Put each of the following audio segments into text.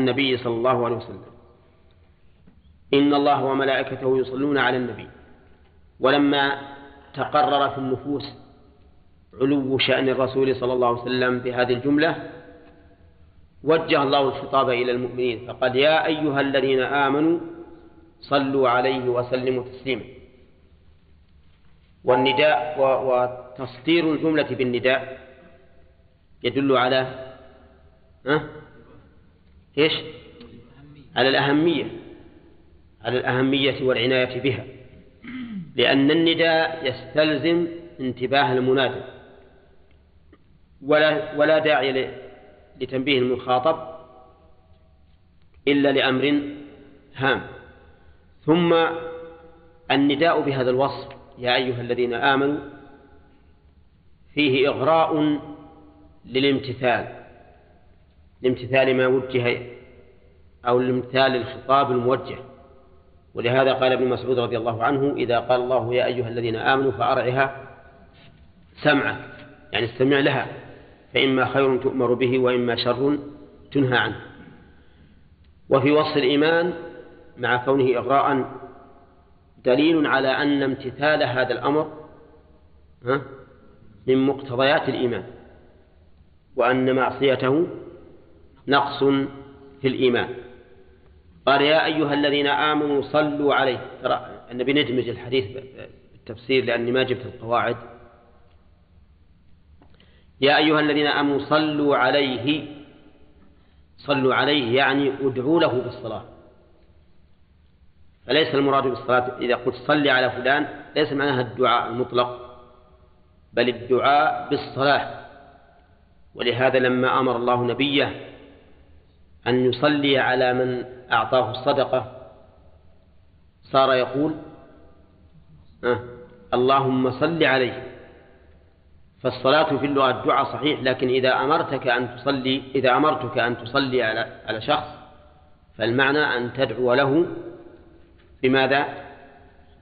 النبي صلى الله عليه وسلم. إن الله وملائكته يصلون على النبي. ولما تقرر في النفوس علو شأن الرسول صلى الله عليه وسلم بهذه الجملة وجه الله الخطاب إلى المؤمنين. فقال يا أيها الذين آمنوا صلوا عليه وسلموا تسليما. والنداء وتصدير الجملة بالنداء يدل على؟ إيش؟ على الأهمية على الأهمية والعناية بها لأن النداء يستلزم انتباه المنادى ولا ولا داعي لتنبيه المخاطب إلا لأمر هام ثم النداء بهذا الوصف يا أيها الذين آمنوا فيه إغراء للامتثال لامتثال ما وجه أو لامتثال الخطاب الموجه. ولهذا قال ابن مسعود رضي الله عنه إذا قال الله يا أيها الذين آمنوا فأرعها سمعك يعني استمع لها فإما خير تؤمر به وإما شر تنهى عنه. وفي وصف الإيمان مع كونه إغراء دليل على أن امتثال هذا الأمر من مقتضيات الإيمان وأن معصيته نقص في الإيمان. قال يا أيها الذين آمنوا صلوا عليه. ترى النبي ندمج الحديث بالتفسير لأني ما جبت القواعد. يا أيها الذين آمنوا صلوا عليه. صلوا عليه يعني ادعوا له بالصلاة. فليس المراد بالصلاة إذا قلت صل على فلان ليس معناها الدعاء المطلق بل الدعاء بالصلاة. ولهذا لما أمر الله نبيه أن يصلي على من أعطاه الصدقة. صار يقول أه اللهم صل عليه. فالصلاة في اللغة الدعاء صحيح لكن إذا أمرتك أن تصلي إذا أمرتك أن تصلي على على شخص فالمعنى أن تدعو له بماذا؟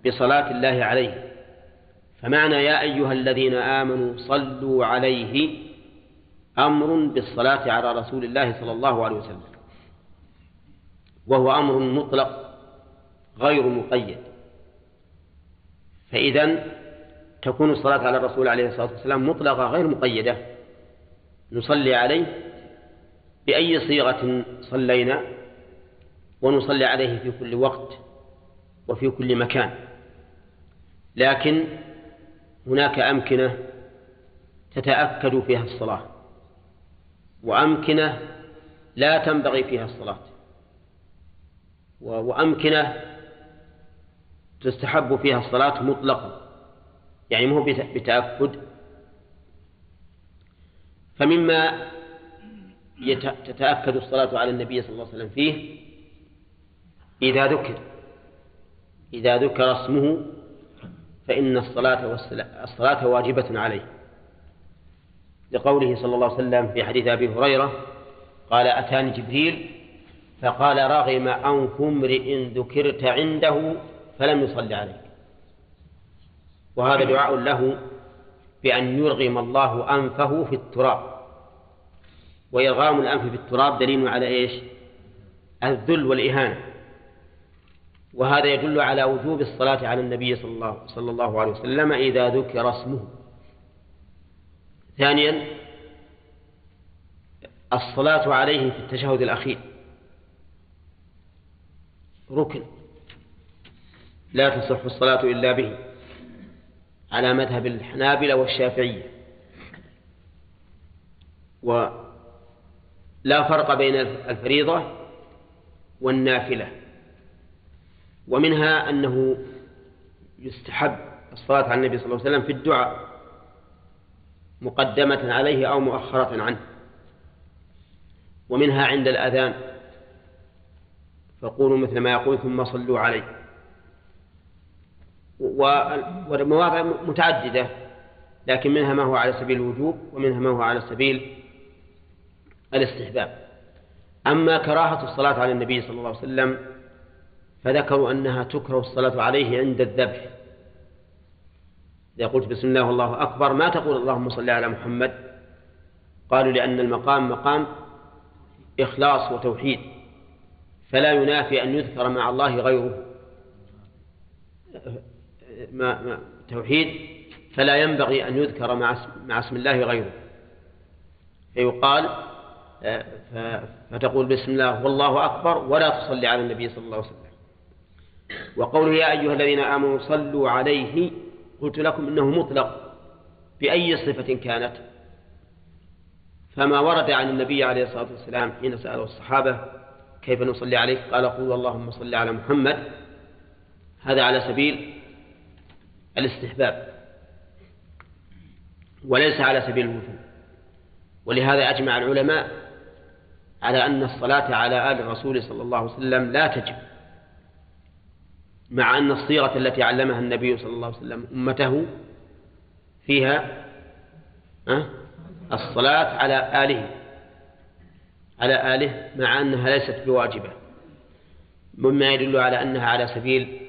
بصلاة الله عليه. فمعنى يا أيها الذين آمنوا صلوا عليه أمر بالصلاة على رسول الله صلى الله عليه وسلم. وهو أمر مطلق غير مقيد. فإذا تكون الصلاة على الرسول عليه الصلاة والسلام مطلقة غير مقيدة. نصلي عليه بأي صيغة صلينا ونصلي عليه في كل وقت وفي كل مكان. لكن هناك أمكنة تتأكد فيها الصلاة وأمكنة لا تنبغي فيها الصلاة. وأمكنة تستحب فيها الصلاة مطلقا. يعني مو بتأكد. فمما تتأكد الصلاة على النبي صلى الله عليه وسلم فيه إذا ذكر إذا ذكر اسمه فإن الصلاة الصلاة واجبة عليه. لقوله صلى الله عليه وسلم في حديث أبي هريرة قال أتاني جبريل فقال رغم أنف امرئ ذكرت عنده فلم يصلي عليك. وهذا دعاء له بأن يرغم الله أنفه في التراب. وإرغام الأنف في التراب دليل على إيش؟ الذل والإهانة. وهذا يدل على وجوب الصلاة على النبي صلى الله, صلى الله عليه وسلم إذا ذكر اسمه. ثانيا الصلاة عليه في التشهد الأخير. ركن. لا تصح الصلاة إلا به على مذهب الحنابلة والشافعية. ولا فرق بين الفريضة والنافلة. ومنها أنه يستحب الصلاة على النبي صلى الله عليه وسلم في الدعاء مقدمة عليه أو مؤخرة عنه. ومنها عند الأذان. فقولوا مثل ما يقول ثم صلوا عليه. ومواضع متعددة لكن منها ما هو على سبيل الوجوب ومنها ما هو على سبيل الاستحباب. أما كراهة الصلاة على النبي صلى الله عليه وسلم فذكروا أنها تكره الصلاة عليه عند الذبح. إذا قلت بسم الله والله أكبر ما تقول اللهم صل على محمد؟ قالوا لأن المقام مقام إخلاص وتوحيد. فلا ينافي أن يذكر مع الله غيره. ما ما توحيد فلا ينبغي أن يذكر مع اسم, مع اسم الله غيره. فيقال فتقول بسم الله والله أكبر ولا تصلي على النبي صلى الله عليه وسلم. وقوله يا أيها الذين آمنوا صلوا عليه قلت لكم إنه مطلق. بأي صفة كانت؟ فما ورد عن النبي عليه الصلاة والسلام حين سأله الصحابة كيف نصلي عليه قال قولوا اللهم صل على محمد. هذا على سبيل الاستحباب وليس على سبيل الوجوب. ولهذا أجمع العلماء على أن الصلاة على آل الرسول صلى الله عليه وسلم لا تجب مع أن الصيغة التي علمها النبي صلى الله عليه وسلم أمته فيها الصلاة على آله. على آله مع أنها ليست بواجبة مما يدل على أنها على سبيل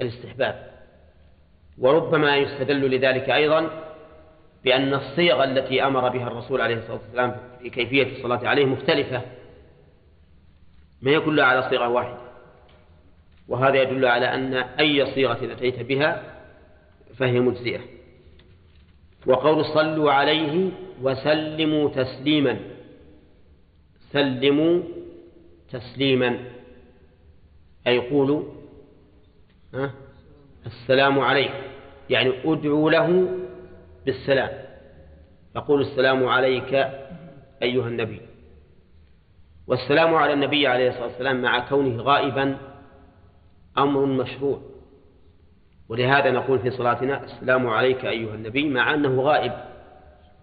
الاستحباب. وربما يستدل لذلك أيضا بأن الصيغ التي أمر بها الرسول عليه الصلاة والسلام في كيفية الصلاة عليه مختلفة ما كلها على صيغة واحدة. وهذا يدل على أن أي صيغة أتيت بها فهي مجزئة. وقول صلوا عليه وسلموا تسليما. سلموا تسليما. أي قولوا السلام عليك. يعني ادعوا له بالسلام. فقول السلام عليك أيها النبي. والسلام على النبي عليه الصلاة والسلام مع كونه غائبا أمر مشروع. ولهذا نقول في صلاتنا السلام عليك أيها النبي مع أنه غائب.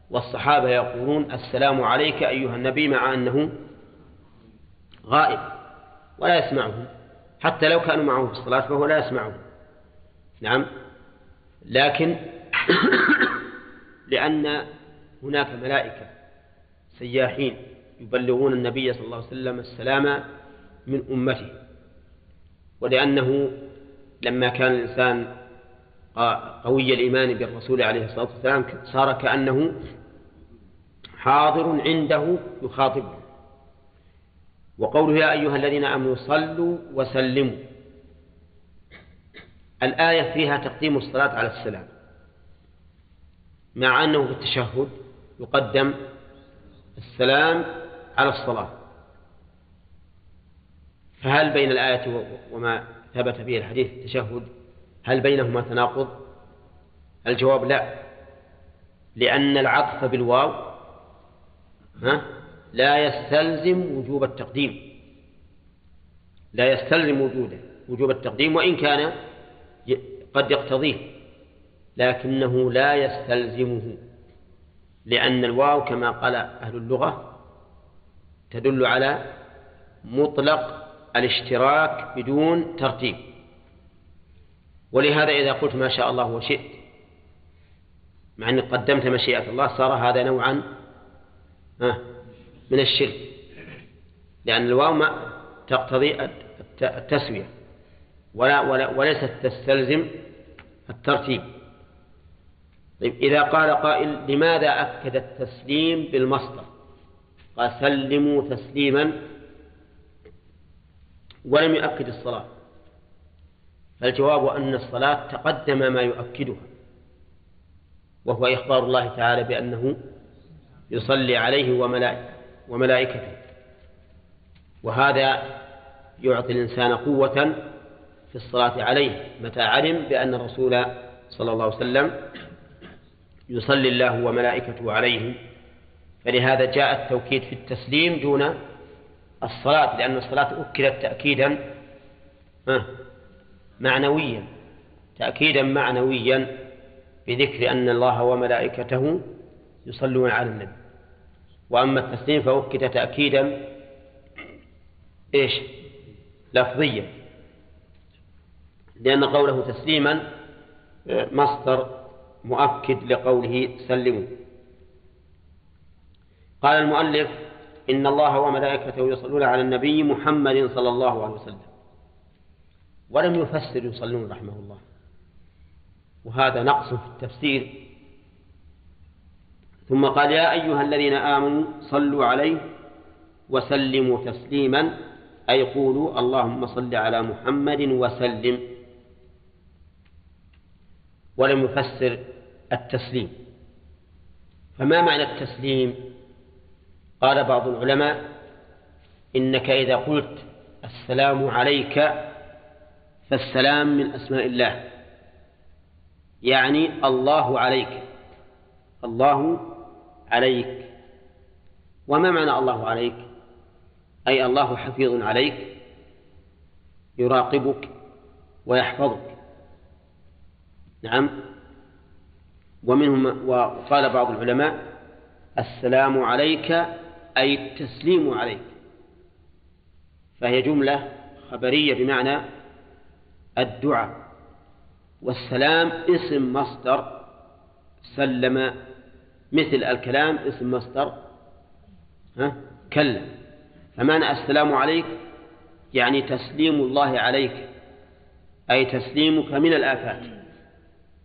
والصحابة يقولون السلام عليك أيها النبي مع أنه غائب ولا يسمعهم حتى لو كانوا معه في الصلاة فهو لا يسمعهم. نعم. لكن لأن هناك ملائكة سياحين يبلغون النبي صلى الله عليه وسلم السلام من أمته. ولأنه لما كان الإنسان قوي الإيمان بالرسول عليه الصلاة والسلام صار كأنه حاضر عنده يخاطبه. وقوله يا أيها الذين آمنوا صلوا وسلموا. الآية فيها تقديم الصلاة على السلام. مع أنه في التشهد يقدم السلام على الصلاة. فهل بين الآية وما ثبت به الحديث التشهد هل بينهما تناقض؟ الجواب لا لأن العطف بالواو ها؟ لا يستلزم وجوب التقديم. لا يستلزم وجوده وجوب التقديم وإن كان قد يقتضيه. لكنه لا يستلزمه لأن الواو كما قال أهل اللغة تدل على مطلق الاشتراك بدون ترتيب. ولهذا إذا قلت ما شاء الله وشئت مع أنك قدمت مشيئة الله صار هذا نوعا من الشرك. لأن الواو ما تقتضي التسوية. ولا, ولا وليست تستلزم الترتيب. طيب إذا قال قائل لماذا أكد التسليم بالمصدر؟ قال سلموا تسليما. ولم يؤكد الصلاة. فالجواب أن الصلاة تقدم ما يؤكدها. وهو إخبار الله تعالى بأنه يصلي عليه وملائكته. وهذا يعطي الإنسان قوة في الصلاة عليه. متى علم بأن الرسول صلى الله عليه وسلم يصلي الله وملائكته عليه؟ فلهذا جاء التوكيد في التسليم دون الصلاة لأن الصلاة أكدت تأكيدا معنويا. تأكيدا معنويا بذكر أن الله وملائكته يصلون على النبي. وأما التسليم فأكد تأكيدا إيش؟ لفظيا. لأن قوله تسليما مصدر مؤكد لقوله سلموا. قال المؤلف إن الله وملائكته يصلون على النبي محمد صلى الله عليه وسلم. ولم يفسر يصلون رحمه الله. وهذا نقص في التفسير. ثم قال يا أيها الذين آمنوا صلوا عليه وسلموا تسليما أي قولوا اللهم صل على محمد وسلم. ولم يفسر التسليم. فما معنى التسليم؟ قال بعض العلماء إنك إذا قلت السلام عليك فالسلام من أسماء الله يعني الله عليك الله عليك. وما معنى الله عليك؟ أي الله حفيظ عليك يراقبك ويحفظك. نعم. ومنهم وقال بعض العلماء السلام عليك أي التسليم عليك. فهي جملة خبرية بمعنى الدعاء. والسلام اسم مصدر سلم مثل الكلام اسم مصدر ها؟ كلم. فمعنى السلام عليك يعني تسليم الله عليك أي تسليمك من الآفات.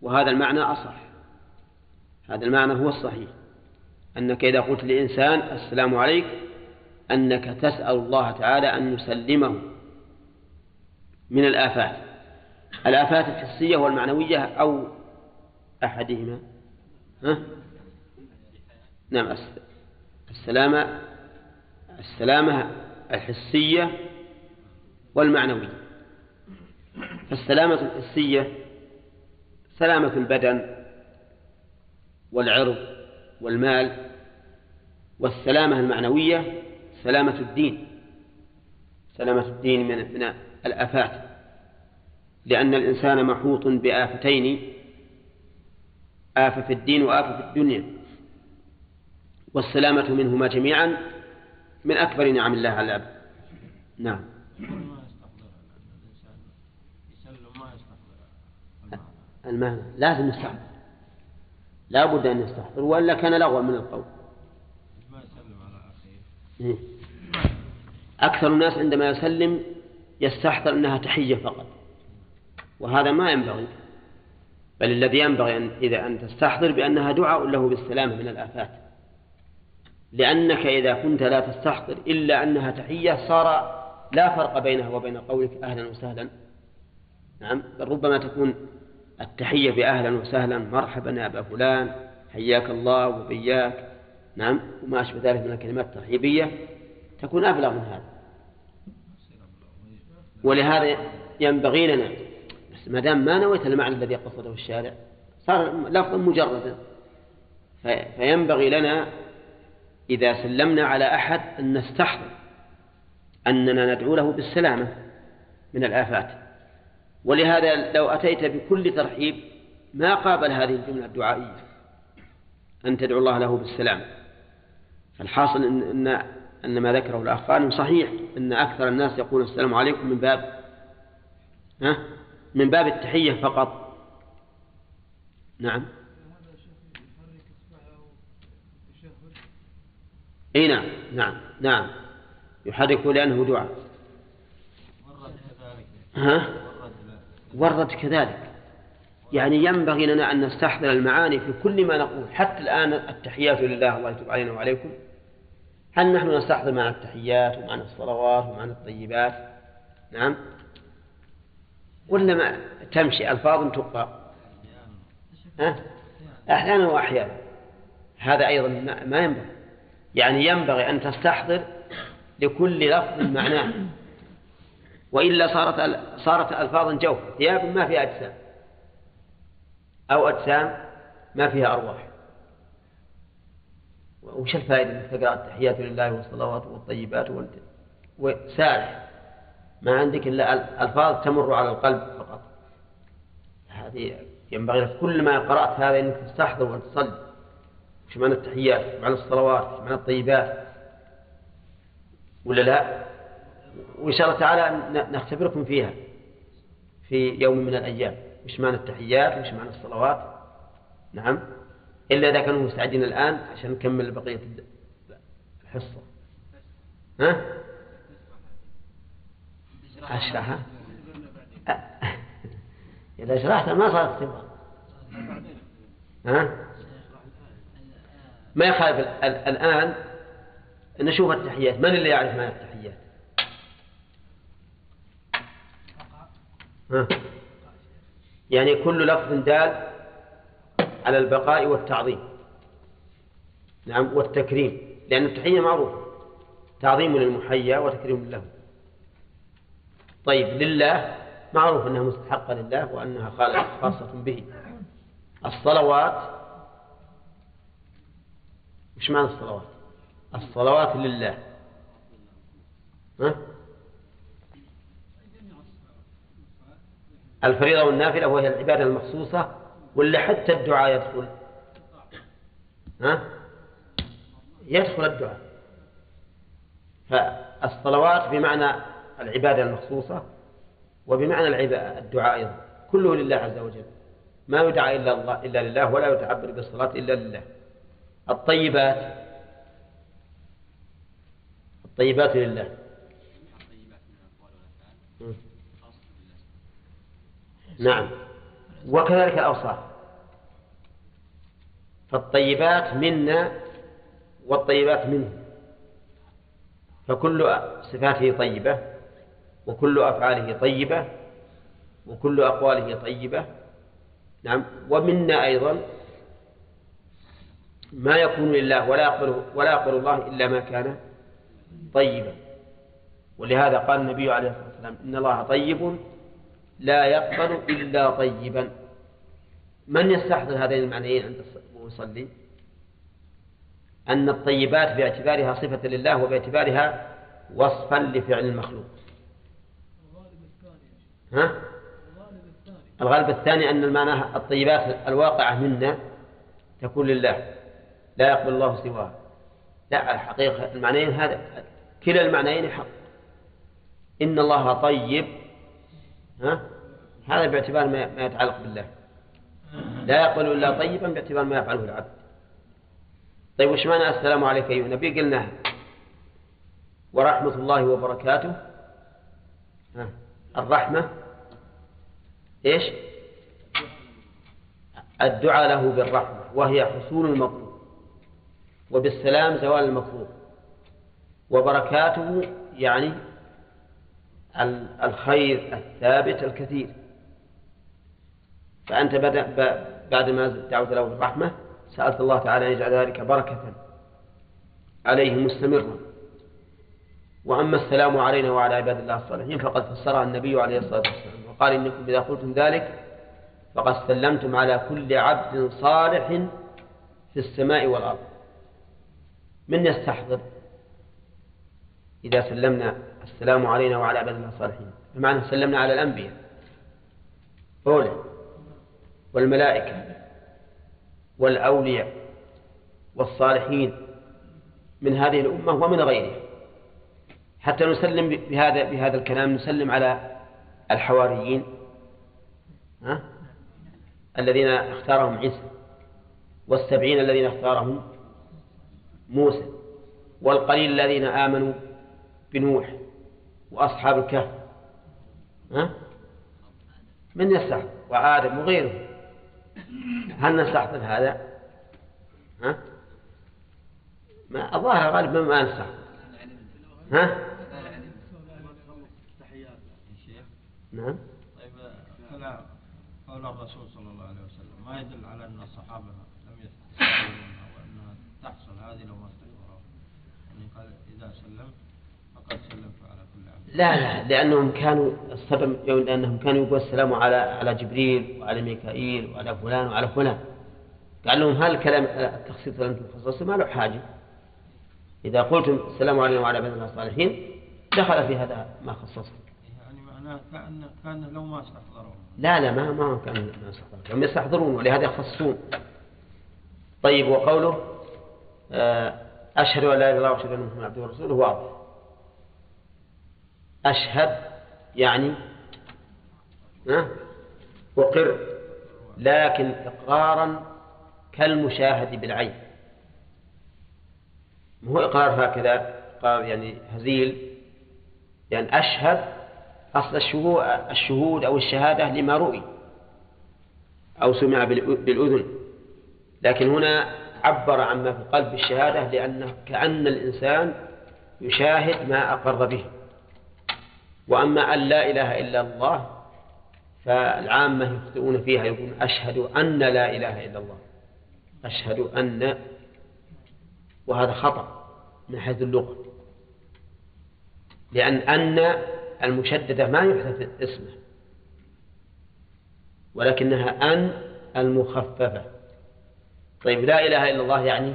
وهذا المعنى أصح. هذا المعنى هو الصحيح. أنك إذا قلت لإنسان السلام عليك أنك تسأل الله تعالى أن يسلمه من الآفات. الآفات الحسية والمعنوية أو أحدهما ها؟ نعم السلامة السلامة الحسية والمعنوية. فالسلامة الحسية سلامة البدن والعرض والمال والسلامة المعنوية سلامة الدين. سلامة الدين من من الآفات. لأن الإنسان محوط بآفتين آفة في الدين وآفة في الدنيا. والسلامة منهما جميعا من أكبر نعم الله على العبد. نعم. المعنى لازم يستحضر لا بد أن يستحضر وإلا كان لغوا من القول إيه. أكثر الناس عندما يسلم يستحضر أنها تحية فقط. وهذا ما ينبغي. بل الذي ينبغي أن إذا أن تستحضر بأنها دعاء له بالسلامة من الآفات. لأنك إذا كنت لا تستحضر إلا أنها تحية صار لا فرق بينها وبين قولك أهلا وسهلا. نعم بل ربما تكون التحية بأهلا وسهلا مرحبا يا أبا فلان حياك الله وبياك. نعم وما أشبه ذلك من الكلمات الترحيبية تكون أبلغ من هذا. ولهذا ينبغي لنا بس ما دام ما نويت المعنى الذي قصده الشارع صار لفظا مجردا. فينبغي لنا إذا سلمنا على أحد أن نستحضر أننا ندعو له بالسلامة من الآفات. ولهذا لو أتيت بكل ترحيب ما قابل هذه الجملة الدعائية أن تدعو الله له بالسلام. فالحاصل إن, أن ما ذكره الأخ قال صحيح أن أكثر الناس يقول السلام عليكم من باب ها؟ من باب التحية فقط. نعم. إي نعم نعم نعم. يحرك لأنه دعاء. ها؟ ورد كذلك. يعني ينبغي لنا أن نستحضر المعاني في كل ما نقول. حتى الآن التحيات لله الله يتوب علينا وعليكم. هل نحن نستحضر معنى التحيات ومعنى الصلوات ومعنى الطيبات؟ نعم. ولا ما تمشي ألفاظ ها؟ أحيانا وأحيانا. هذا أيضا ما ينبغي. يعني ينبغي أن تستحضر لكل لفظ معناه. وإلا صارت صارت ألفاظا جوف. ثياب ما فيها أجسام. أو أجسام ما فيها أرواح. وش الفائدة أنك تقرأ التحيات لله والصلوات والطيبات وسارح. ما عندك إلا ألفاظ تمر على القلب فقط. هذه ينبغي لك كل ما قرأت هذا أنك تستحضر وتصلي. وش معنى التحيات ومعنى الصلوات وش معنى الطيبات. ولا لا؟ وإن شاء الله تعالى نختبركم فيها في يوم من الأيام. وش معنى التحيات؟ وش معنى الصلوات؟ نعم. إلا إذا كانوا مستعدين الآن عشان نكمل بقية الحصة. ها؟ أشرحها؟ إذا شرحتها ما صارت اختبار ها؟ ما يخالف الآن نشوف التحيات. من اللي يعرف معنى التحيات؟ ها. يعني كل لفظ دال على البقاء والتعظيم. نعم والتكريم. لأن التحية معروفة. تعظيم للمحيا وتكريم له طيب لله معروف أنها مستحقة لله وأنها خاصة به. الصلوات وش معنى الصلوات. الصلوات لله. ها؟ الفريضة والنافلة وهي العبادة المخصوصة ولا حتى الدعاء يدخل؟ ها؟ يدخل الدعاء. فالصلوات بمعنى العبادة المخصوصة وبمعنى الدعاء أيضا. كله لله عز وجل. ما يدعى إلا, الله إلا لله ولا يتعبد بالصلاة إلا لله. الطيبات. الطيبات لله. نعم. وكذلك الأوصاف. فالطيبات منا والطيبات منه. فكل صفاته طيبة وكل أفعاله طيبة وكل أقواله طيبة. نعم. ومنا أيضا ما يكون لله ولا يقبل ولا يقبل الله إلا ما كان طيبا. ولهذا قال النبي عليه الصلاة والسلام إن الله طيب لا يقبل إلا طيبا. من يستحضر هذين المعنيين عند يصلي أن الطيبات باعتبارها صفة لله وباعتبارها وصفا لفعل المخلوق. ها؟ الغالب الثاني أن المعنى الطيبات الواقعة منا تكون لله. لا يقبل الله سواها لا الحقيقة المعنيين هذا كلا المعنيين حق. إن الله طيب ها؟ هذا باعتبار ما يتعلق بالله. لا يقبل إلا طيبا باعتبار ما يفعله العبد. طيب وش معنى السلام عليك أيها النبي؟ قلنا ورحمة الله وبركاته. ها. الرحمة إيش؟ الدعاء له بالرحمة وهي حصول المطلوب وبالسلام زوال المطلوب وبركاته يعني الخير الثابت الكثير. فأنت بعد ما دعوت له بالرحمة سألت الله تعالى أن يجعل ذلك بركة عليه مستمرا. وأما السلام علينا وعلى عباد الله الصالحين فقد فسرها النبي عليه الصلاة والسلام. وقال إنكم إذا قلتم ذلك فقد سلمتم على كل عبد صالح في السماء والأرض. من يستحضر؟ إذا سلمنا السلام علينا وعلى عباد الله الصالحين. بمعنى سلمنا على الأنبياء. أولى والملائكة. والأولياء. والصالحين. من هذه الأمة ومن غيرها. حتى نسلم بهذا بهذا الكلام نسلم على الحواريين. ها؟ الذين اختارهم عيسى. والسبعين الذين اختارهم موسى والقليل الذين آمنوا بنوح وأصحاب الكهف ها؟ من يستحضر وآدم وغيره هل نستحضر هذا؟ ها؟ ما الظاهر غالبا ما نستحضر ها؟ نعم طيب قول الرسول صلى الله عليه وسلم ما يدل على أن الصحابة لم تحصل هذه لو ما يعني قال إذا سلمت فقد سلمت على كل عبد. لا لا لأنهم كانوا الصدم لأنهم كانوا يقول السلام على على جبريل وعلى ميكائيل وعلى فلان وعلى فلان. قال لهم هل الكلام التخصيص لم تخصصه ما له حاجة. إذا قلتم السلام علينا وعلى عباد الله الصالحين دخل في هذا ما خصصه. يعني معناه كأن كأن لو ما استحضروا لا لا ما ما كان ما يستحضرون هم يستحضرون ولهذا يخصصون. طيب وقوله أشهد أن لا إله إلا الله وأشهد أن محمدا عبده ورسوله. واضح. أشهد يعني أقر. لكن إقرارا كالمشاهد بالعين. مو إقرار هكذا؟ إقرار يعني هزيل. يعني أشهد أصل الشهود أو الشهادة لما رؤي أو سمع بالأذن. لكن هنا عبر عما في القلب بالشهادة لأنه كأن الإنسان يشاهد ما أقر به. وأما أن لا إله إلا الله فالعامة يخطئون فيها يقولون أشهد أن لا إله إلا الله. أشهد أن وهذا خطأ من حيث اللغة. لأن أن المشددة ما يحدث اسمه ولكنها أن المخففة. طيب لا إله إلا الله يعني؟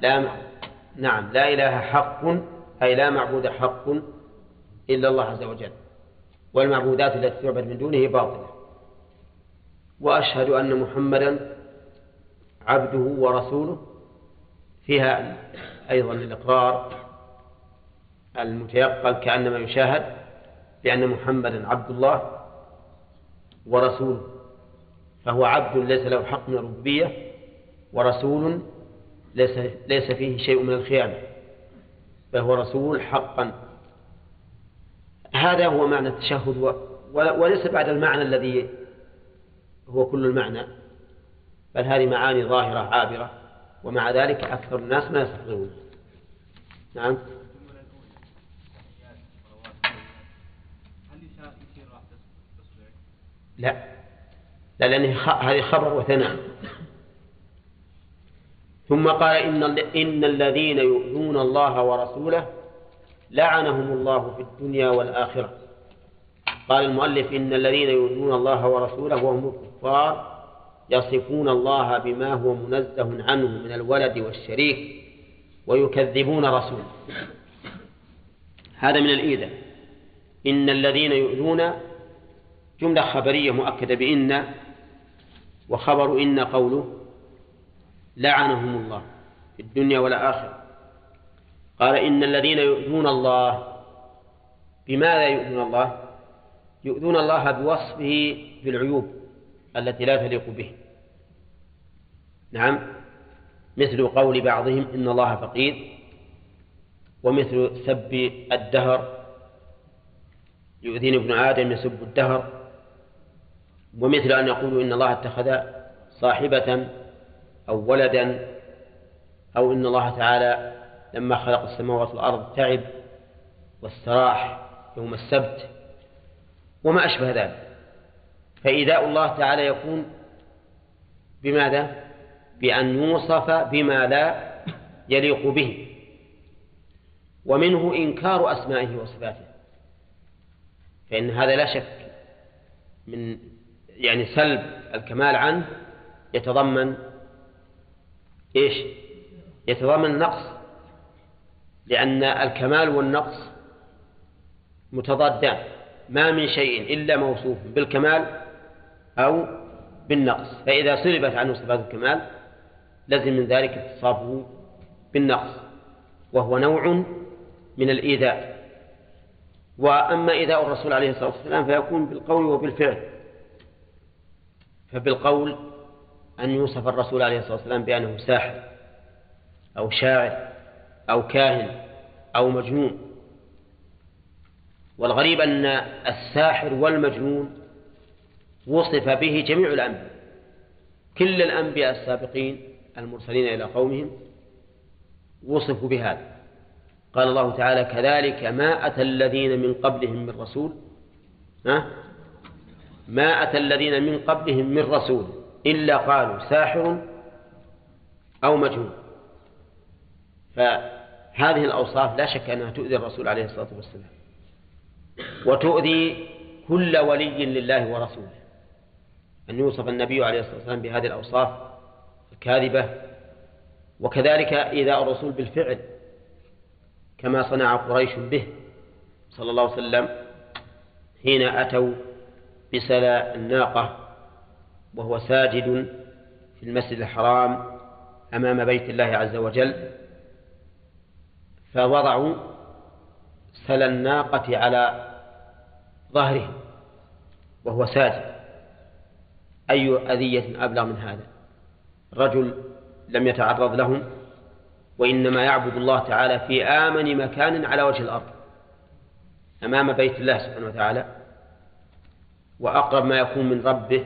لا نعم لا إله حق أي لا معبود حق إلا الله عز وجل. والمعبودات التي تعبد من دونه باطلة. وأشهد أن محمدا عبده ورسوله. فيها أيضا الإقرار المتيقن كأنما يشاهد بأن محمدا عبد الله ورسوله. فهو عبد ليس له حق من الربوبية ورسول ليس, ليس فيه شيء من الخيانة فهو رسول حقا. هذا هو معنى التشهد وليس بعد المعنى الذي هو كل المعنى بل هذه معاني ظاهرة عابرة ومع ذلك أكثر الناس ما يستحضرون نعم. لا. لا لأن هذه خبر وثناء. ثم قال إن, إن الذين يؤذون الله ورسوله لعنهم الله في الدنيا والآخرة. قال المؤلف إن الذين يؤذون الله ورسوله وهم الكفار يصفون الله بما هو منزه عنه من الولد والشريك ويكذبون رسوله. هذا من الإيذاء. إن الذين يؤذون جملة خبرية مؤكدة بإن وخبر إن قوله لعنهم الله في الدنيا والآخرة. قال إن الذين يؤذون الله بماذا يؤذون الله؟ يؤذون الله بوصفه بالعيوب التي لا تليق به. نعم مثل قول بعضهم إن الله فقير ومثل سب الدهر يؤذيني ابن آدم يسب الدهر ومثل أن يقولوا إن الله اتخذ صاحبة أو ولدا أو إن الله تعالى لما خلق السماوات والأرض تعب واستراح يوم السبت وما أشبه ذلك فإيذاء الله تعالى يكون بماذا؟ بأن يوصف بما لا يليق به ومنه إنكار أسمائه وصفاته فإن هذا لا شك من يعني سلب الكمال عنه يتضمن إيش؟ يتضمن نقص لأن الكمال والنقص متضادان ما من شيء إلا موصوف بالكمال أو بالنقص. فإذا سلبت عنه صفات الكمال لزم من ذلك اتصافه بالنقص وهو نوع من الإيذاء. وأما إيذاء الرسول عليه الصلاة والسلام فيكون بالقول وبالفعل. فبالقول أن يوصف الرسول عليه الصلاة والسلام بأنه ساحر أو شاعر أو كاهن أو مجنون والغريب أن الساحر والمجنون وصف به جميع الأنبياء كل الأنبياء السابقين المرسلين إلى قومهم وصفوا بهذا قال الله تعالى كذلك ما أتى الذين من قبلهم من رسول ها؟ ما أتى الذين من قبلهم من رسول إلا قالوا ساحر أو مجنون. فهذه الأوصاف لا شك أنها تؤذي الرسول عليه الصلاة والسلام وتؤذي كل ولي لله ورسوله. أن يوصف النبي عليه الصلاة والسلام بهذه الأوصاف الكاذبة. وكذلك إيذاء الرسول بالفعل كما صنع قريش به صلى الله عليه وسلم حين أتوا بسلا الناقة وهو ساجد في المسجد الحرام أمام بيت الله عز وجل فوضعوا سلا الناقة على ظهره وهو ساجد. أي أذية أبلغ من هذا؟ رجل لم يتعرض لهم وإنما يعبد الله تعالى في آمن مكان على وجه الأرض أمام بيت الله سبحانه وتعالى. وأقرب ما يكون من ربه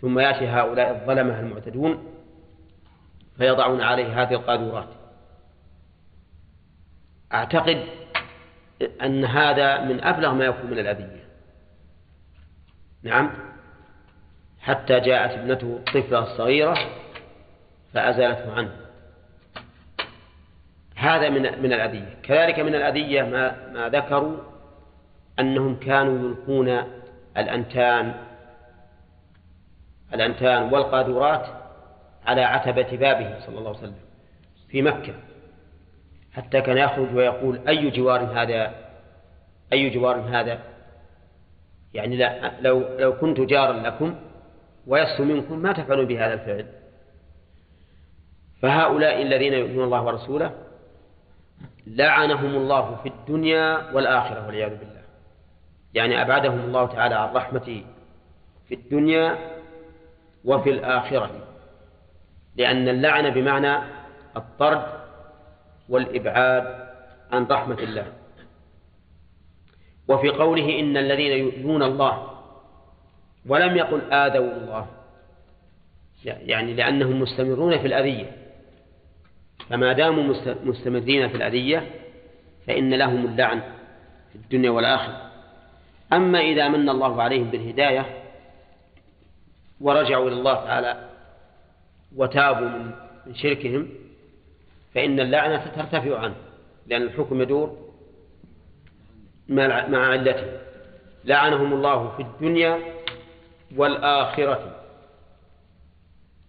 ثم يأتي هؤلاء الظلمة المعتدون فيضعون عليه هذه القاذورات. أعتقد أن هذا من أبلغ ما يكون من الأذية. نعم. حتى جاءت ابنته الطفلة الصغيرة فأزالته عنه. هذا من من الأذية. كذلك من الأذية ما ما ذكروا أنهم كانوا يلقون الأنتان الأنتان والقاذورات على عتبة بابه صلى الله عليه وسلم في مكة. حتى كان يخرج ويقول أي جوار هذا؟ أي جوار هذا؟ يعني لا لو لو كنت جارا لكم ويسهو منكم ما تفعلون بهذا الفعل. فهؤلاء الذين يؤمنون الله ورسوله لعنهم الله في الدنيا والآخرة والعياذ بالله. يعني أبعدهم الله تعالى عن رحمته في الدنيا وفي الآخرة لأن اللعنة بمعنى الطرد والإبعاد عن رحمة الله. وفي قوله إن الذين يؤذون الله ولم يقل آذوا الله يعني لأنهم مستمرون في الأذية. فما داموا مستمرين في الأذية فإن لهم اللعن في الدنيا والآخرة. أما إذا من الله عليهم بالهداية ورجعوا إلى الله تعالى وتابوا من شركهم فإن اللعنة ترتفع عنه لأن الحكم يدور مع علته. لعنهم الله في الدنيا والآخرة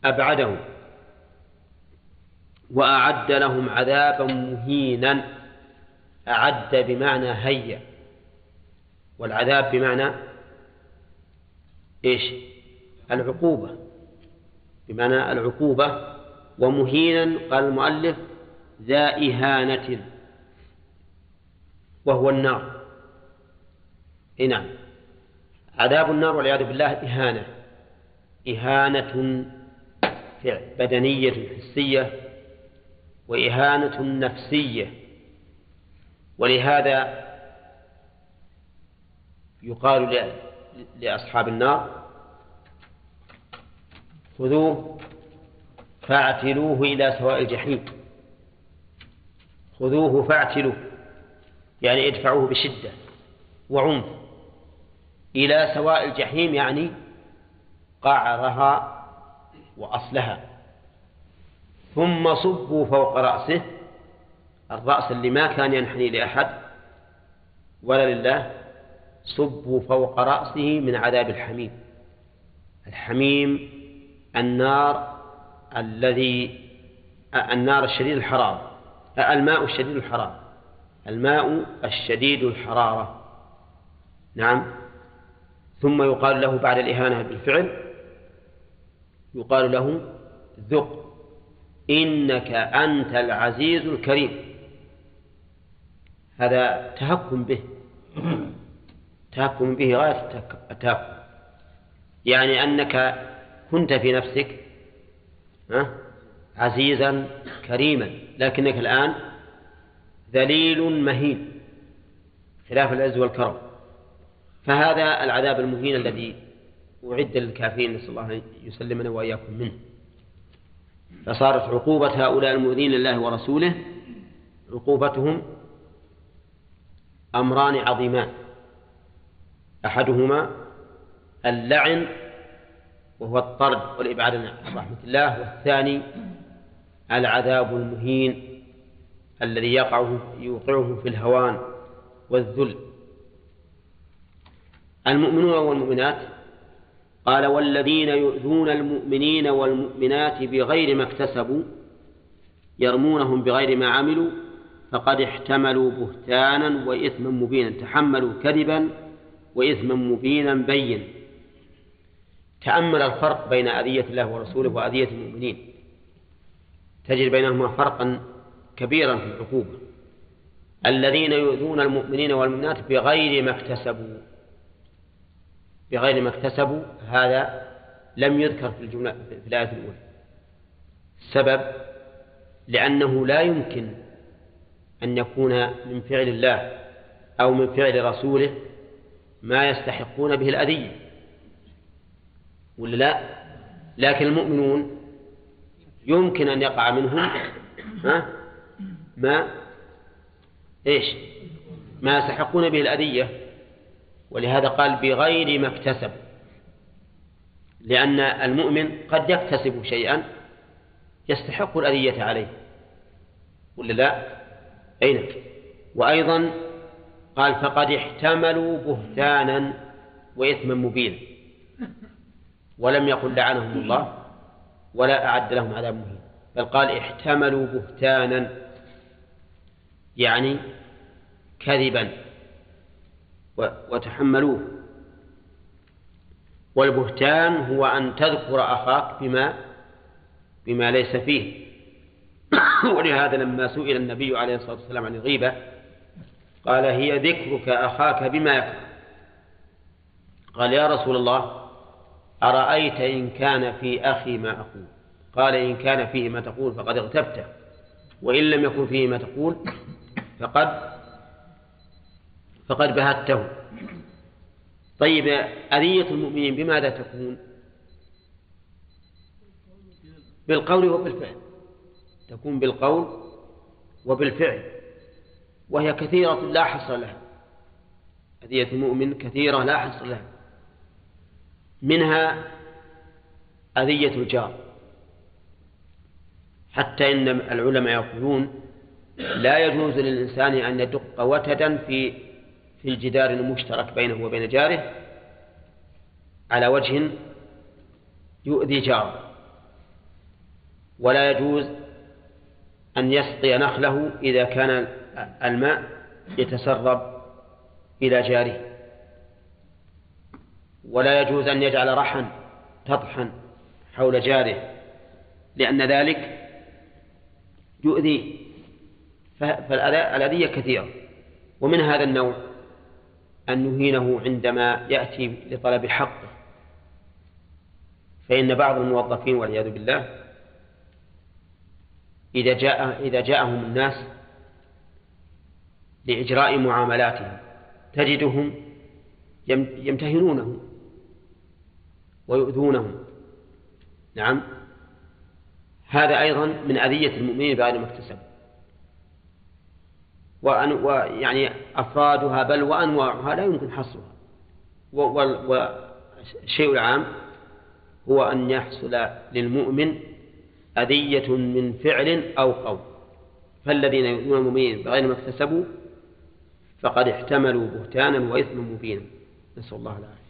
أبعدهم وأعد لهم عذابا مهينا أعد بمعنى هيا. والعذاب بمعنى إيش؟ العقوبة. بمعنى العقوبة ومهينا قال المؤلف ذا إهانة. وهو النار. نعم. عذاب النار والعياذ بالله إهانة. إهانة بدنية حسية وإهانة نفسية. ولهذا يقال لأصحاب النار خذوه فاعتلوه إلى سواء الجحيم. خذوه فاعتلوه يعني ادفعوه بشدة وعنف إلى سواء الجحيم يعني قعرها وأصلها. ثم صبوا فوق رأسه الرأس اللي ما كان ينحني لأحد ولا لله صبوا فوق رأسه من عذاب الحميم. الحميم النار الذي النار الشديد الحرارة الماء الشديد الحرارة الماء الشديد الحرارة. نعم. ثم يقال له بعد الإهانة بالفعل يقال له ذق إنك أنت العزيز الكريم. هذا تهكم به. تهكم به غاية التهكم يعني أنك كنت في نفسك عزيزا كريما لكنك الآن ذليل مهين خلاف العز والكرم. فهذا العذاب المهين الذي أعد للكافرين نسأل الله أن يسلمنا وإياكم منه. فصارت عقوبة هؤلاء المؤذين لله ورسوله عقوبتهم أمران عظيمان. أحدهما اللعن وهو الطرد والإبعاد عن رحمة الله والثاني العذاب المهين الذي يقع يوقعه في الهوان والذل. المؤمنون والمؤمنات قال والذين يؤذون المؤمنين والمؤمنات بغير ما اكتسبوا يرمونهم بغير ما عملوا فقد احتملوا بهتانا وإثما مبينا. تحملوا كذبا وإثما مبينا بين. تأمل الفرق بين أذية الله ورسوله وأذية المؤمنين. تجد بينهما فرقا كبيرا في العقوبة. الذين يؤذون المؤمنين والمؤمنات بغير ما اكتسبوا. بغير ما اكتسبوا هذا لم يذكر في الجملة في الآية الأولى. السبب لأنه لا يمكن أن يكون من فعل الله أو من فعل رسوله ما يستحقون به الأذية. ولا لا؟ لكن المؤمنون يمكن أن يقع منهم ها؟ ما؟ إيش؟ ما يستحقون به الأذية. ولهذا قال بغير ما اكتسب. لأن المؤمن قد يكتسب شيئا يستحق الأذية عليه. ولا لا؟ أين؟ نعم. وأيضا قال فقد احتملوا بهتانا وإثما مبينا. ولم يقل لعنهم الله ولا أعد لهم عذاب مهين بل قال احتملوا بهتانا يعني كذبا وتحملوه. والبهتان هو أن تذكر أخاك بما بما ليس فيه. ولهذا لما سئل النبي عليه الصلاة والسلام عن الغيبة قال هي ذكرك أخاك بما يكره. قال يا رسول الله أرأيت إن كان في أخي ما أقول؟ قال إن كان فيه ما تقول فقد اغتبته وإن لم يكن فيه ما تقول فقد فقد بهته. طيب أذية المؤمنين بماذا تكون؟ بالقول وبالفعل. تكون بالقول وبالفعل. وهي كثيرة لا حصر لها. أذية المؤمن كثيرة لا حصر لها. منها أذية الجار. حتى إن العلماء يقولون لا يجوز للإنسان أن يدق وتدا في في الجدار المشترك بينه وبين جاره على وجه يؤذي جاره. ولا يجوز أن يسقي نخله إذا كان الماء يتسرب إلى جاره. ولا يجوز أن يجعل رحا تطحن حول جاره لأن ذلك يؤذيه فالأذية كثيرة ومن هذا النوع أن نهينه عندما يأتي لطلب حقه. فإن بعض الموظفين والعياذ بالله إذا جاء إذا جاءهم الناس لإجراء معاملاتهم تجدهم يمتهنونهم ويؤذونهم. نعم. هذا أيضا من أذية المؤمنين بغير ما اكتسبوا ويعني أفرادها بل وأنواعها لا يمكن حصرها. والشيء العام هو أن يحصل للمؤمن أذية من فعل أو قول. فالذين يؤمنون المؤمنين بغير ما اكتسبوا فقد احتملوا بهتانا وإثما مبينا. نسأل الله العافية.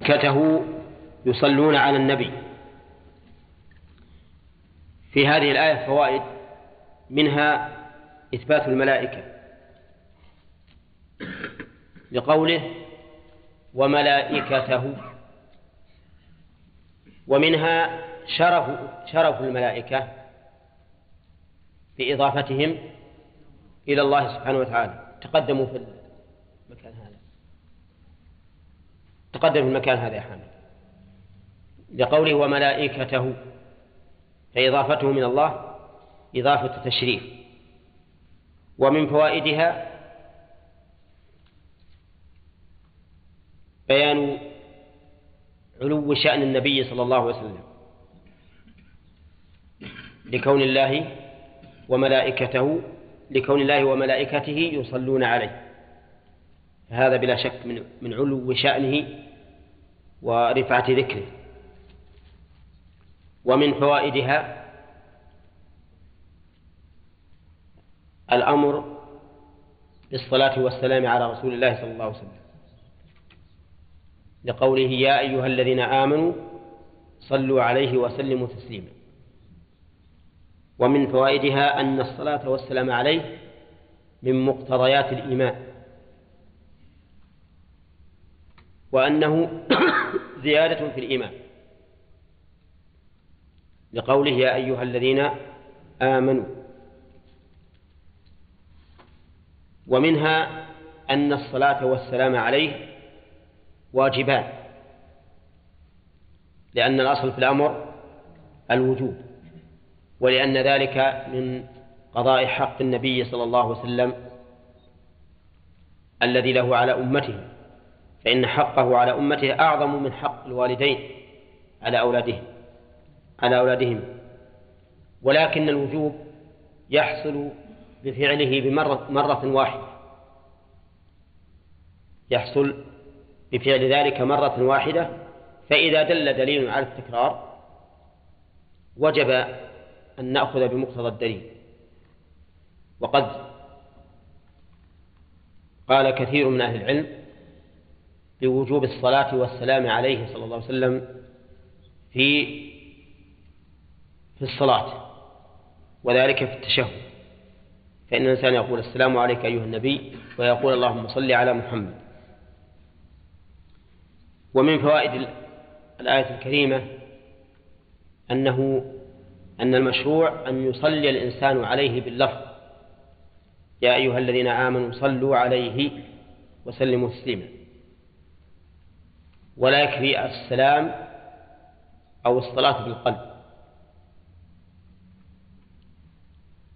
كته يصلون على النبي. في هذه الآية فوائد منها إثبات الملائكة. لقوله وملائكته. ومنها شرف شرف الملائكة. بإضافتهم إلى الله سبحانه وتعالى. تقدموا في المكان هذا. تقدم في المكان هذا يا حامد. لقوله وملائكته فإضافته من الله إضافة تشريف. ومن فوائدها بيان علو شأن النبي صلى الله عليه وسلم. لكون الله وملائكته لكون الله وملائكته يصلون عليه. هذا بلا شك من من علو شأنه ورفعة ذكره. ومن فوائدها الأمر بالصلاة والسلام على رسول الله صلى الله عليه وسلم. لقوله يا أيها الذين آمنوا صلوا عليه وسلموا تسليما. ومن فوائدها أن الصلاة والسلام عليه من مقتضيات الإيمان. وأنه زيادة في الإيمان. لقوله يا أيها الذين آمنوا. ومنها أن الصلاة والسلام عليه واجبان. لأن الأصل في الأمر الوجوب. ولأن ذلك من قضاء حق النبي صلى الله عليه وسلم الذي له على أمته فإن حقه على أمته أعظم من حق الوالدين على أولادهم على أولادهم. ولكن الوجوب يحصل بفعله بمرة مرة واحدة. يحصل بفعل ذلك مرة واحدة فإذا دل دليل على التكرار وجب أن نأخذ بمقتضى الدليل. وقد قال كثير من أهل العلم بوجوب الصلاة والسلام عليه صلى الله عليه وسلم في في الصلاة وذلك في التشهد. فإن الإنسان يقول السلام عليك أيها النبي ويقول اللهم صل على محمد. ومن فوائد الآية الكريمة أنه أن المشروع أن يصلي الإنسان عليه باللفظ. يا أيها الذين آمنوا صلوا عليه وسلموا تسليما. ولا يكفي السلام أو الصلاة بالقلب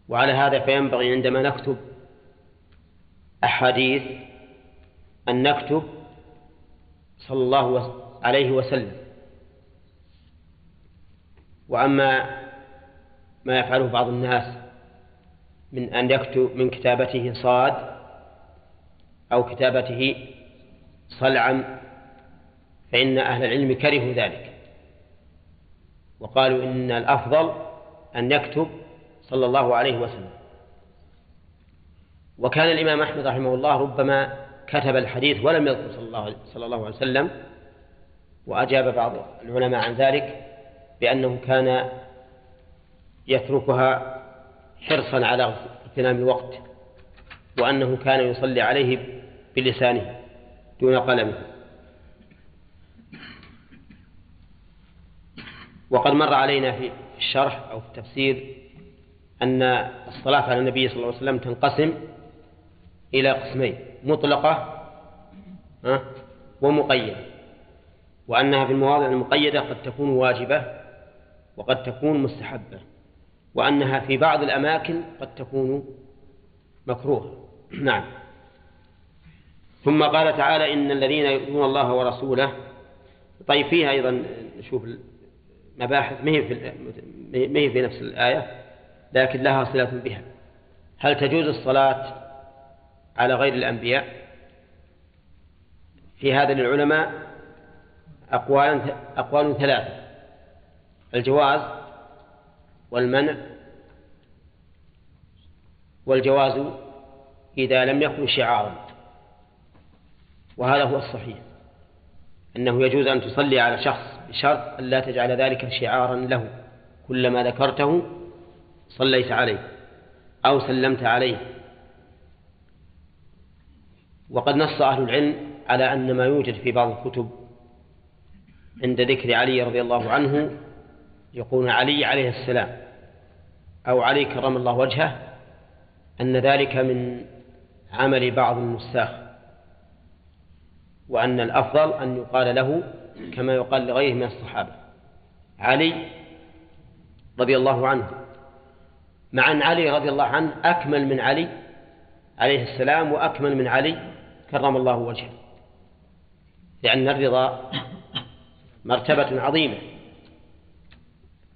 وعلى هذا فينبغي عندما نكتب أحاديث أن نكتب صلى الله عليه وسلم. وأما ما يفعله بعض الناس من أن يكتب من كتابته صاد أو كتابته صلعا فإن أهل العلم كرهوا ذلك. وقالوا إن الأفضل أن يكتب صلى الله عليه وسلم. وكان الإمام أحمد رحمه الله ربما كتب الحديث ولم يذكر صلى الله, صلى الله عليه وسلم وأجاب بعض العلماء عن ذلك بأنه كان يتركها حرصا على اغتنام الوقت وأنه كان يصلي عليه بلسانه دون قلمه. وقد مر علينا في الشرح أو في التفسير أن الصلاة على النبي صلى الله عليه وسلم تنقسم إلى قسمين مطلقة ومقيدة. وأنها في المواضع المقيدة قد تكون واجبة وقد تكون مستحبة. وأنها في بعض الأماكن قد تكون مكروهة. نعم. ثم قال تعالى إن الذين يؤذون الله ورسوله طيب فيها أيضا نشوف مباحث ما هي في نفس الآية؟ لكن لها صلة بها. هل تجوز الصلاة على غير الأنبياء؟ في هذا للعلماء أقوال أقوال ثلاثة. الجواز والمنع والجواز إذا لم يكن شعارا. وهذا هو الصحيح. أنه يجوز أن تصلي على شخص بشرط أن لا تجعل ذلك شعارا له. كلما ذكرته صليت عليه أو سلمت عليه. وقد نص أهل العلم على أن ما يوجد في بعض الكتب عند ذكر علي رضي الله عنه يقول علي عليه السلام أو علي كرم الله وجهه أن ذلك من عمل بعض النساخ وأن الأفضل أن يقال له كما يقال لغيره من الصحابة. علي رضي الله عنه مع أن علي رضي الله عنه أكمل من علي عليه السلام وأكمل من علي كرم الله وجهه لأن الرضا مرتبة عظيمة.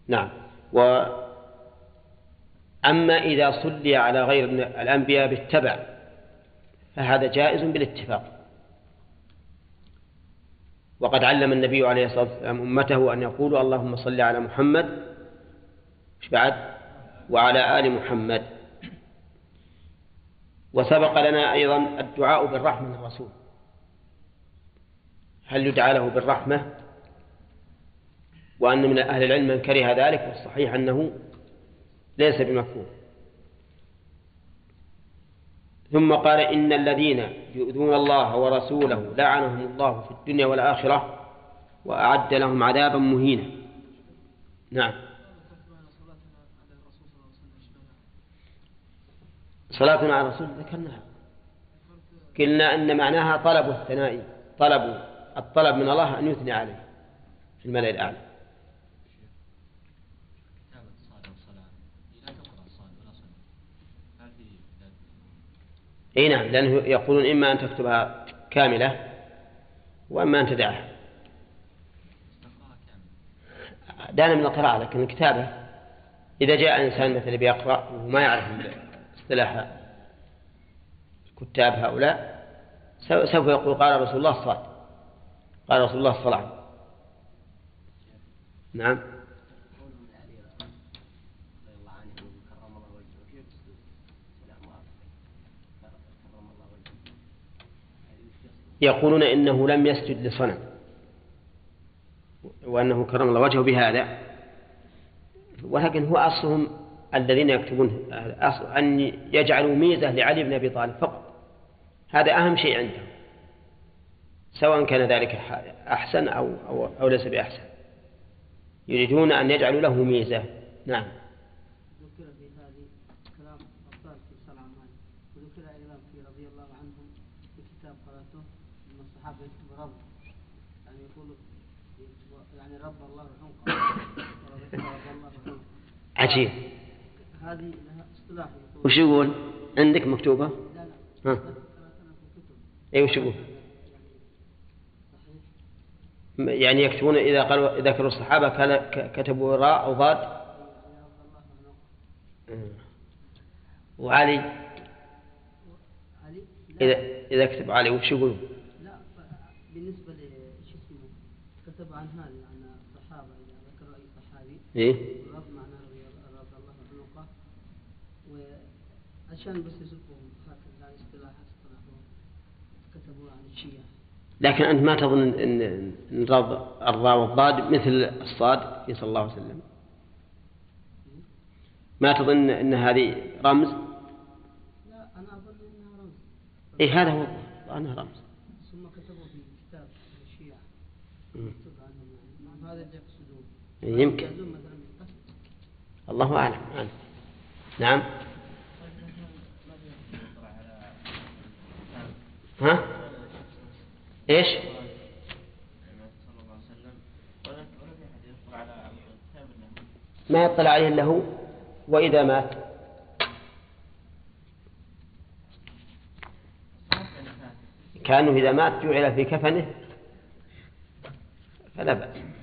نعم. و أما إذا صلي على غير الأنبياء بالتبع فهذا جائز بالاتفاق. وقد علم النبي عليه الصلاة والسلام أمته أن يقولوا اللهم صل على محمد. بعد؟ وعلى آل محمد. وسبق لنا أيضا الدعاء بالرحمة من الرسول. هل يدعى له بالرحمة؟ وأن من أهل العلم من كره ذلك والصحيح أنه ليس بمكروه ثم قال إن الذين يؤذون الله ورسوله لعنهم الله في الدنيا والآخرة وأعد لهم عذابا مهينا. نعم. صلاتنا على الرسول ذكرناها. قلنا أن معناها طلب الثناء طلب الطلب من الله أن يثني عليه في الملأ الأعلى. إي نعم لأنه يقولون إما أن تكتبها كاملة وإما أن تدعها. دانا من القراءة لكن الكتابة. إذا جاء إنسان مثلا بيقرأ وما يعرف اصطلاح كتاب هؤلاء سوف يقول قال رسول الله صاد قال رسول الله صلى الله عليه وسلم. نعم. يقولون إنه لم يسجد لصنم. وأنه كرم الله وجهه بهذا. ولكن هو أصلهم الذين يكتبون أن يجعلوا ميزة لعلي بن أبي طالب فقط. هذا أهم شيء عندهم. سواء كان ذلك أحسن أو, أو, أو ليس بأحسن. يريدون أن يجعلوا له ميزة. نعم ذكر في هذه كلام أبطال في صلى وذكر أيضا في رضي الله عنهم في كتاب قرأته يعني يقول يعني رب الله عجيب. هذه اصطلاح وش يقول؟ عندك مكتوبة؟ لا لا. ها. اي وش يقول؟ يعني يكتبون إذا قالوا ذكروا الصحابة كتبوا راء أو ضاد؟ وعلي؟ إذا إذا كتب علي وش يقول؟ لا بالنسبة لش اسمه كتب عن هذا عن الصحابة إذا ذكر أي صحابي. إيه؟ رب معناه رضي الله عنه وعشان بس يزقهم هكذا اصطلاح كتبوا عن الشيعة. لكن أنت ما تظن أن الراء والضاد مثل الصاد؟ في صلى الله عليه وسلم. ما تظن أن هذه رمز؟ لا أنا أظن أنها رمز. إيه هذا هو أنها رمز ثم كتبوا في كتاب الشيعة مكتوب عنهم يعني هذا اللي يقصدون إيه، يمكن. الله أعلم. نعم. ها؟ إيش؟ ما يطلع عليه إلا هو وإذا مات. كأنه إذا مات جعل في كفنه فلا بأس.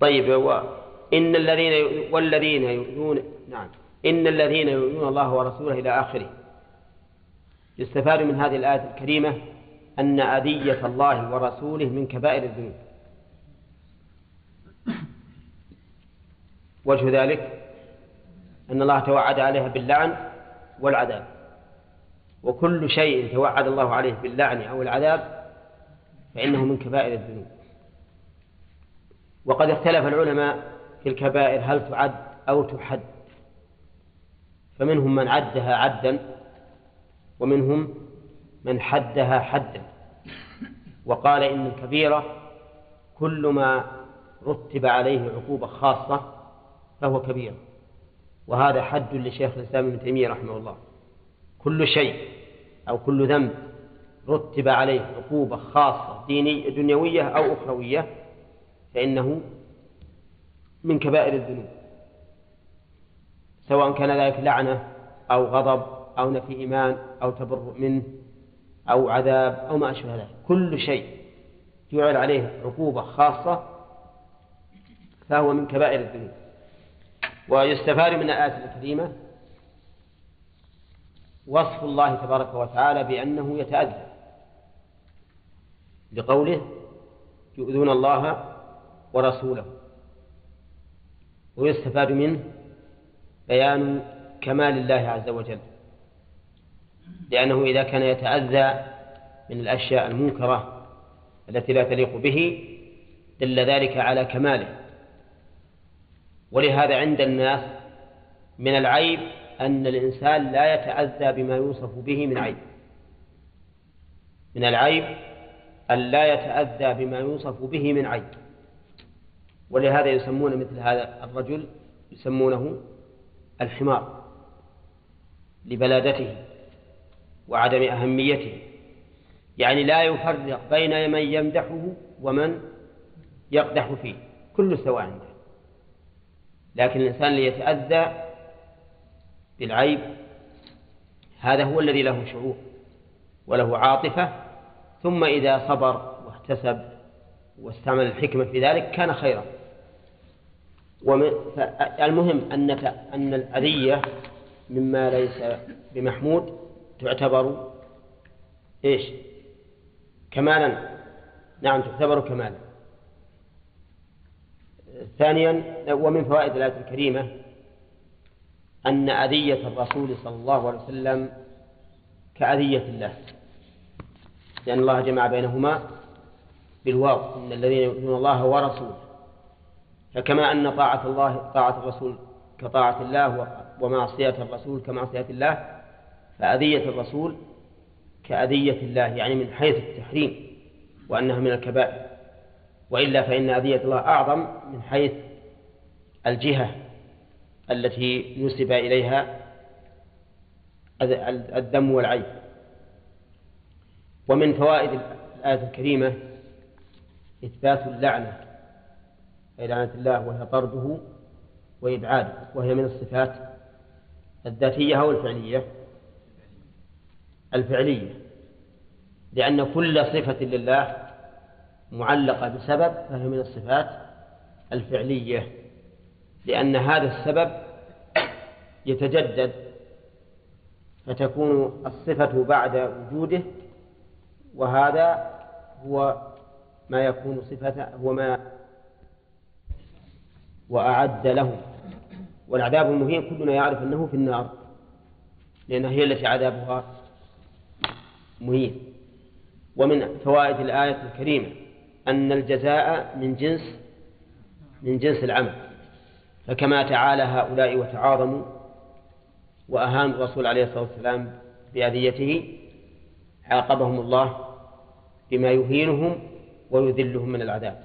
طيب إن الذين والذين يؤذون نعم إن الذين يؤذون الله ورسوله إلى آخره. يستفاد من هذه الآية الكريمة أن أذية الله ورسوله من كبائر الذنوب. وجه ذلك أن الله توعد عليها باللعن والعذاب. وكل شيء توعد الله عليه باللعن أو العذاب فإنه من كبائر الذنوب. وقد اختلف العلماء في الكبائر هل تعد أو تحد؟ فمنهم من عدها عدا ومنهم من حدها حدا. وقال إن الكبيرة كل ما رتب عليه عقوبة خاصة فهو كبير. وهذا حد لشيخ الإسلام ابن تيمية رحمه الله. كل شيء أو كل ذنب رتب عليه عقوبة خاصة دينية دنيوية أو أخروية فإنه من كبائر الذنوب سواء كان ذلك لعنة أو غضب أو نفي إيمان أو تبرؤ منه أو عذاب أو ما أشبه ذلك. كل شيء جعل عليه عقوبة خاصة فهو من كبائر الذنوب. ويستفاد من الآية الكريمة وصف الله تبارك وتعالى بأنه يتأذى لقوله يؤذون الله ورسوله. ويستفاد منه بيان كمال الله عز وجل. لأنه إذا كان يتأذى من الأشياء المنكرة التي لا تليق به دل ذلك على كماله. ولهذا عند الناس من العيب أن الإنسان لا يتأذى بما يوصف به من عيب. من العيب أن لا يتأذى بما يوصف به من عيب. ولهذا يسمون مثل هذا الرجل يسمونه الحمار لبلادته وعدم أهميته. يعني لا يفرق بين من يمدحه ومن يقدح فيه كل سواء عنده. لكن الإنسان اللي يتأذى بالعيب هذا هو الذي له شعور وله عاطفة. ثم إذا صبر واحتسب واستعمل الحكمة في ذلك كان خيرا. المهم أن أن الأذية مما ليس بمحمود تعتبر إيش؟ كمالا. نعم تعتبر كمالا. ثانيا ومن فوائد الآية الكريمة أن أذية الرسول صلى الله عليه وسلم كأذية الله. لأن الله جمع بينهما بالواو. إن الذين يؤذون الله ورسوله. فكما أن طاعة الله طاعة الرسول كطاعة الله ومعصية الرسول كمعصية الله فأذية الرسول كأذية الله يعني من حيث التحريم وأنها من الكبائر. وإلا فإن أذية الله أعظم من حيث الجهة التي نسب إليها الدم والعيب ومن فوائد الآية الكريمة إثبات اللعنة أي لعنة الله وهي طرده وإبعاده وهي من الصفات الذاتية أو الفعلية؟ الفعلية. لأن كل صفة لله معلقة بسبب فهي من الصفات الفعلية. لأن هذا السبب يتجدد فتكون الصفة بعد وجوده وهذا هو ما يكون صفة هو ما وأعد له والعذاب المهين كلنا يعرف أنه في النار لأنها هي التي عذابها مهين. ومن فوائد الآية الكريمة أن الجزاء من جنس من جنس العمل. فكما تعالى هؤلاء وتعاظموا وأهانوا الرسول عليه الصلاة والسلام بأذيته عاقبهم الله بما يهينهم ويذلهم من العذاب.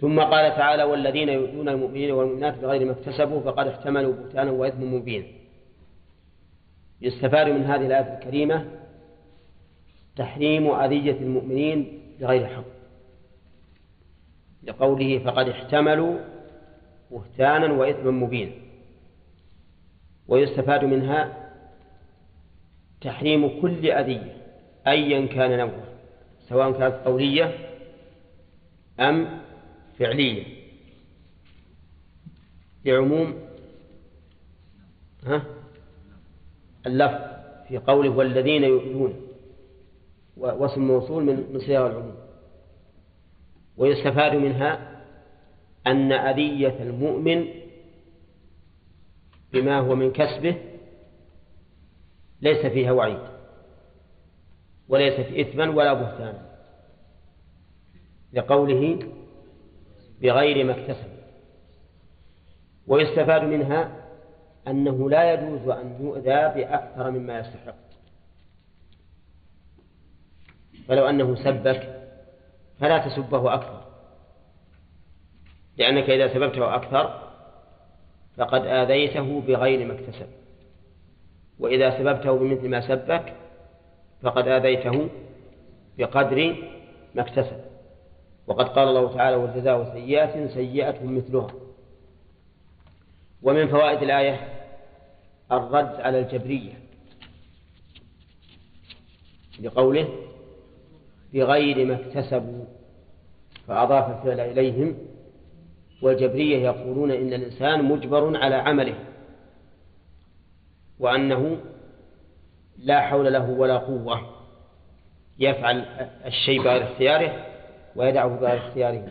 ثم قال تعالى والذين يؤذون المؤمنين والمؤمنات بغير ما اكتسبوا فقد احتملوا بهتانا وإثما مبينا يستفاد من هذه الآية الكريمة تحريم أذية المؤمنين بغير حق. لقوله فقد احتملوا بهتانا وإثما مبينا ويستفاد منها تحريم كل أذية أيا كان نوعه سواء كانت قولية أم فعلية لعموم ها؟ اللفظ في قوله والذين يؤذون واسم موصول من صيغ العموم. ويستفاد منها أن أذية المؤمن بما هو من كسبه ليس فيها وعيد وليس في إثما ولا بهتان لقوله بغير ما اكتسب. ويستفاد منها أنه لا يجوز أن يؤذى بأكثر مما يستحق. فلو أنه سبك فلا تسبه أكثر. لأنك إذا سببته أكثر فقد آذيته بغير ما اكتسب. وإذا سببته بمثل ما سبك فقد آذيته بقدر ما اكتسب. وقد قال الله تعالى والجزاء سيئات سيئة مثلها. ومن فوائد الآية الرد على الجبرية لقوله بغير ما اكتسبوا فأضاف الفعل إليهم والجبرية يقولون إن الإنسان مجبر على عمله وأنه لا حول له ولا قوة يفعل الشيء بغير اختياره ويدعه بغير اختياره.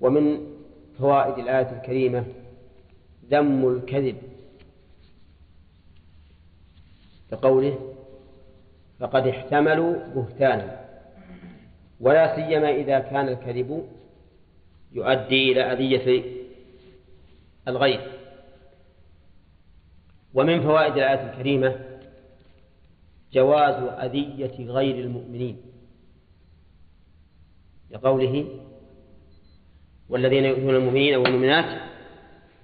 ومن فوائد الآية الكريمة ذم الكذب. كقوله فقد احتملوا بهتانا ولا سيما إذا كان الكذب يؤدي إلى أذية الغير. ومن فوائد الآية الكريمة جواز أذية غير المؤمنين. لقوله والذين يؤذون المؤمنين والمؤمنات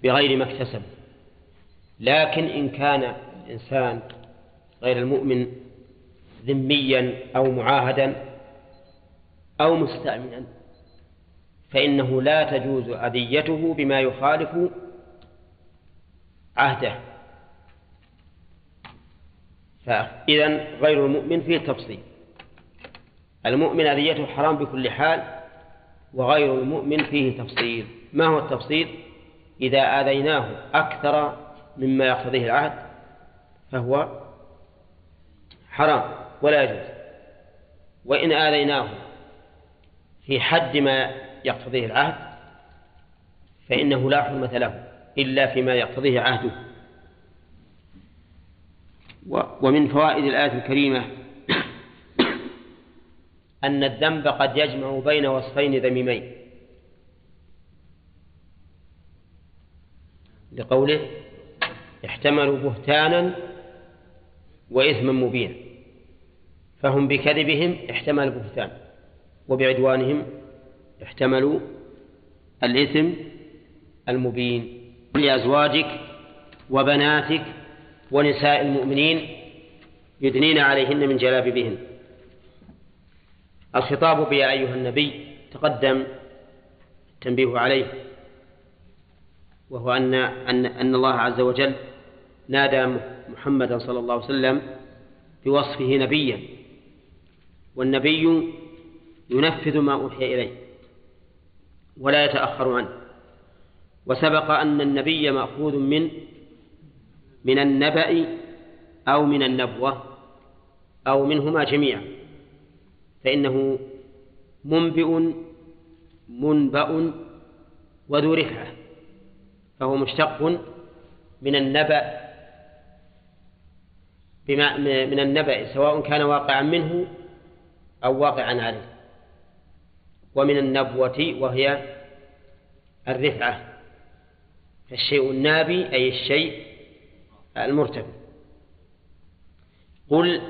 بغير ما اكتسبوا لكن إن كان الإنسان غير المؤمن ذميا أو معاهدا أو مستأمنا فإنه لا تجوز أذيته بما يخالف عهده. فإذا غير المؤمن فيه تفصيل المؤمن أذيته حرام بكل حال وغير المؤمن فيه تفصيل. ما هو التفصيل؟ إذا آذيناه أكثر مما يقتضيه العهد فهو حرام ولا يجوز. وإن آذيناه في حد ما يقتضيه العهد فإنه لا حرمة له إلا فيما يقتضيه عهده. ومن فوائد الآية الكريمة أن الذنب قد يجمع بين وصفين ذميمين. لقوله احتملوا بهتانا وإثما مبينا. فهم بكذبهم احتملوا بهتان وبعدوانهم احتملوا الإثم المبين. لأزواجك وبناتك ونساء المؤمنين يدنين عليهن من جلابيبهن. الخطاب بيا أيها النبي تقدم التنبيه عليه وهو أن أن أن الله عز وجل نادى محمدا صلى الله عليه وسلم بوصفه نبيا والنبي ينفذ ما أوحي إليه ولا يتأخر عنه. وسبق أن النبي مأخوذ من من النبأ أو من النبوة أو منهما جميعا. فإنه منبئ منبأ وذو رفعة فهو مشتق من النبأ بما من النبأ سواء كان واقعا منه أو واقعا عليه. ومن النبوة وهي الرفعة فالشيء النابي أي الشيء المرتفع قل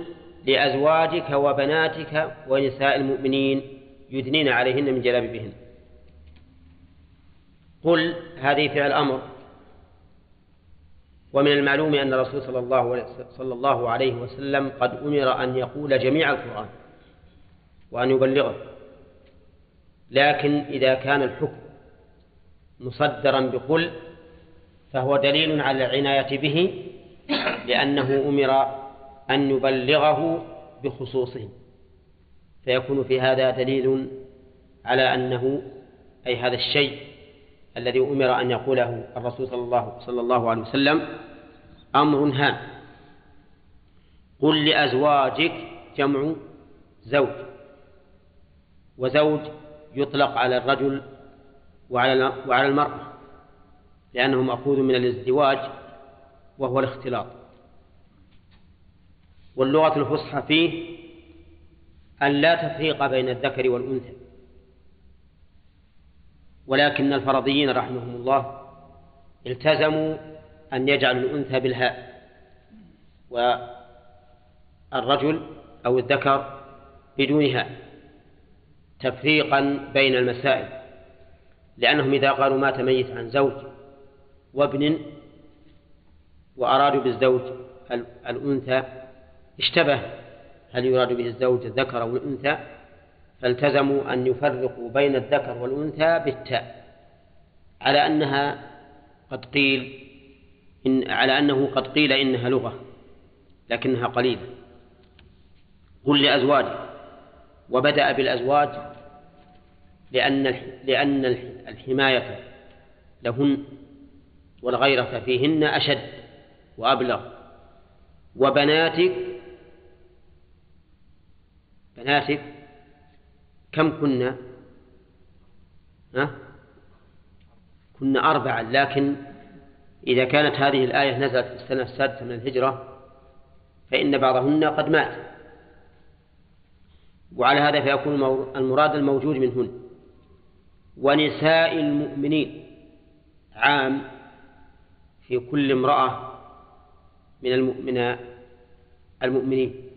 لأزواجك وبناتك ونساء المؤمنين يدنين عليهن من جلابيبهن. قل هذه فعل أمر. ومن المعلوم أن الرسول صلى الله, صلى الله عليه وسلم قد أمر أن يقول جميع القرآن وأن يبلغه. لكن إذا كان الحكم مصدرا بقل فهو دليل على العناية به لأنه أمر أن يبلغه بخصوصه. فيكون في هذا دليل على أنه أي هذا الشيء الذي أمر أن يقوله الرسول صلى الله, صلى الله عليه وسلم أمر هام قل لأزواجك جمع زوج وزوج يطلق على الرجل وعلى وعلى المرأة لأنه مأخوذ من الازدواج وهو الاختلاط. واللغة الفصحى فيه أن لا تفريق بين الذكر والأنثى. ولكن الفرضيين رحمهم الله التزموا أن يجعلوا الأنثى بالهاء. والرجل أو الذكر بدونها تفريقا بين المسائل. لأنهم إذا قالوا مات ميت عن زوج وابن وأرادوا بالزوج الأنثى اشتبه هل يراد به الزوج الذكر أو الأنثى فالتزموا أن يفرقوا بين الذكر والأنثى بالتاء. على أنها قد قيل إن على أنه قد قيل إنها لغة لكنها قليلة. قل لأزواجك وبدأ بالأزواج لأن لأن الحماية لهن والغيرة فيهن أشد وأبلغ. وبناتك بناتك كم كنا؟ ها؟ كنا أربعا لكن إذا كانت هذه الآية نزلت في السنة السادسة من الهجرة فإن بعضهن قد مات. وعلى هذا فيكون المراد الموجود منهن. ونساء المؤمنين عام في كل امرأة من المؤمن المؤمنين.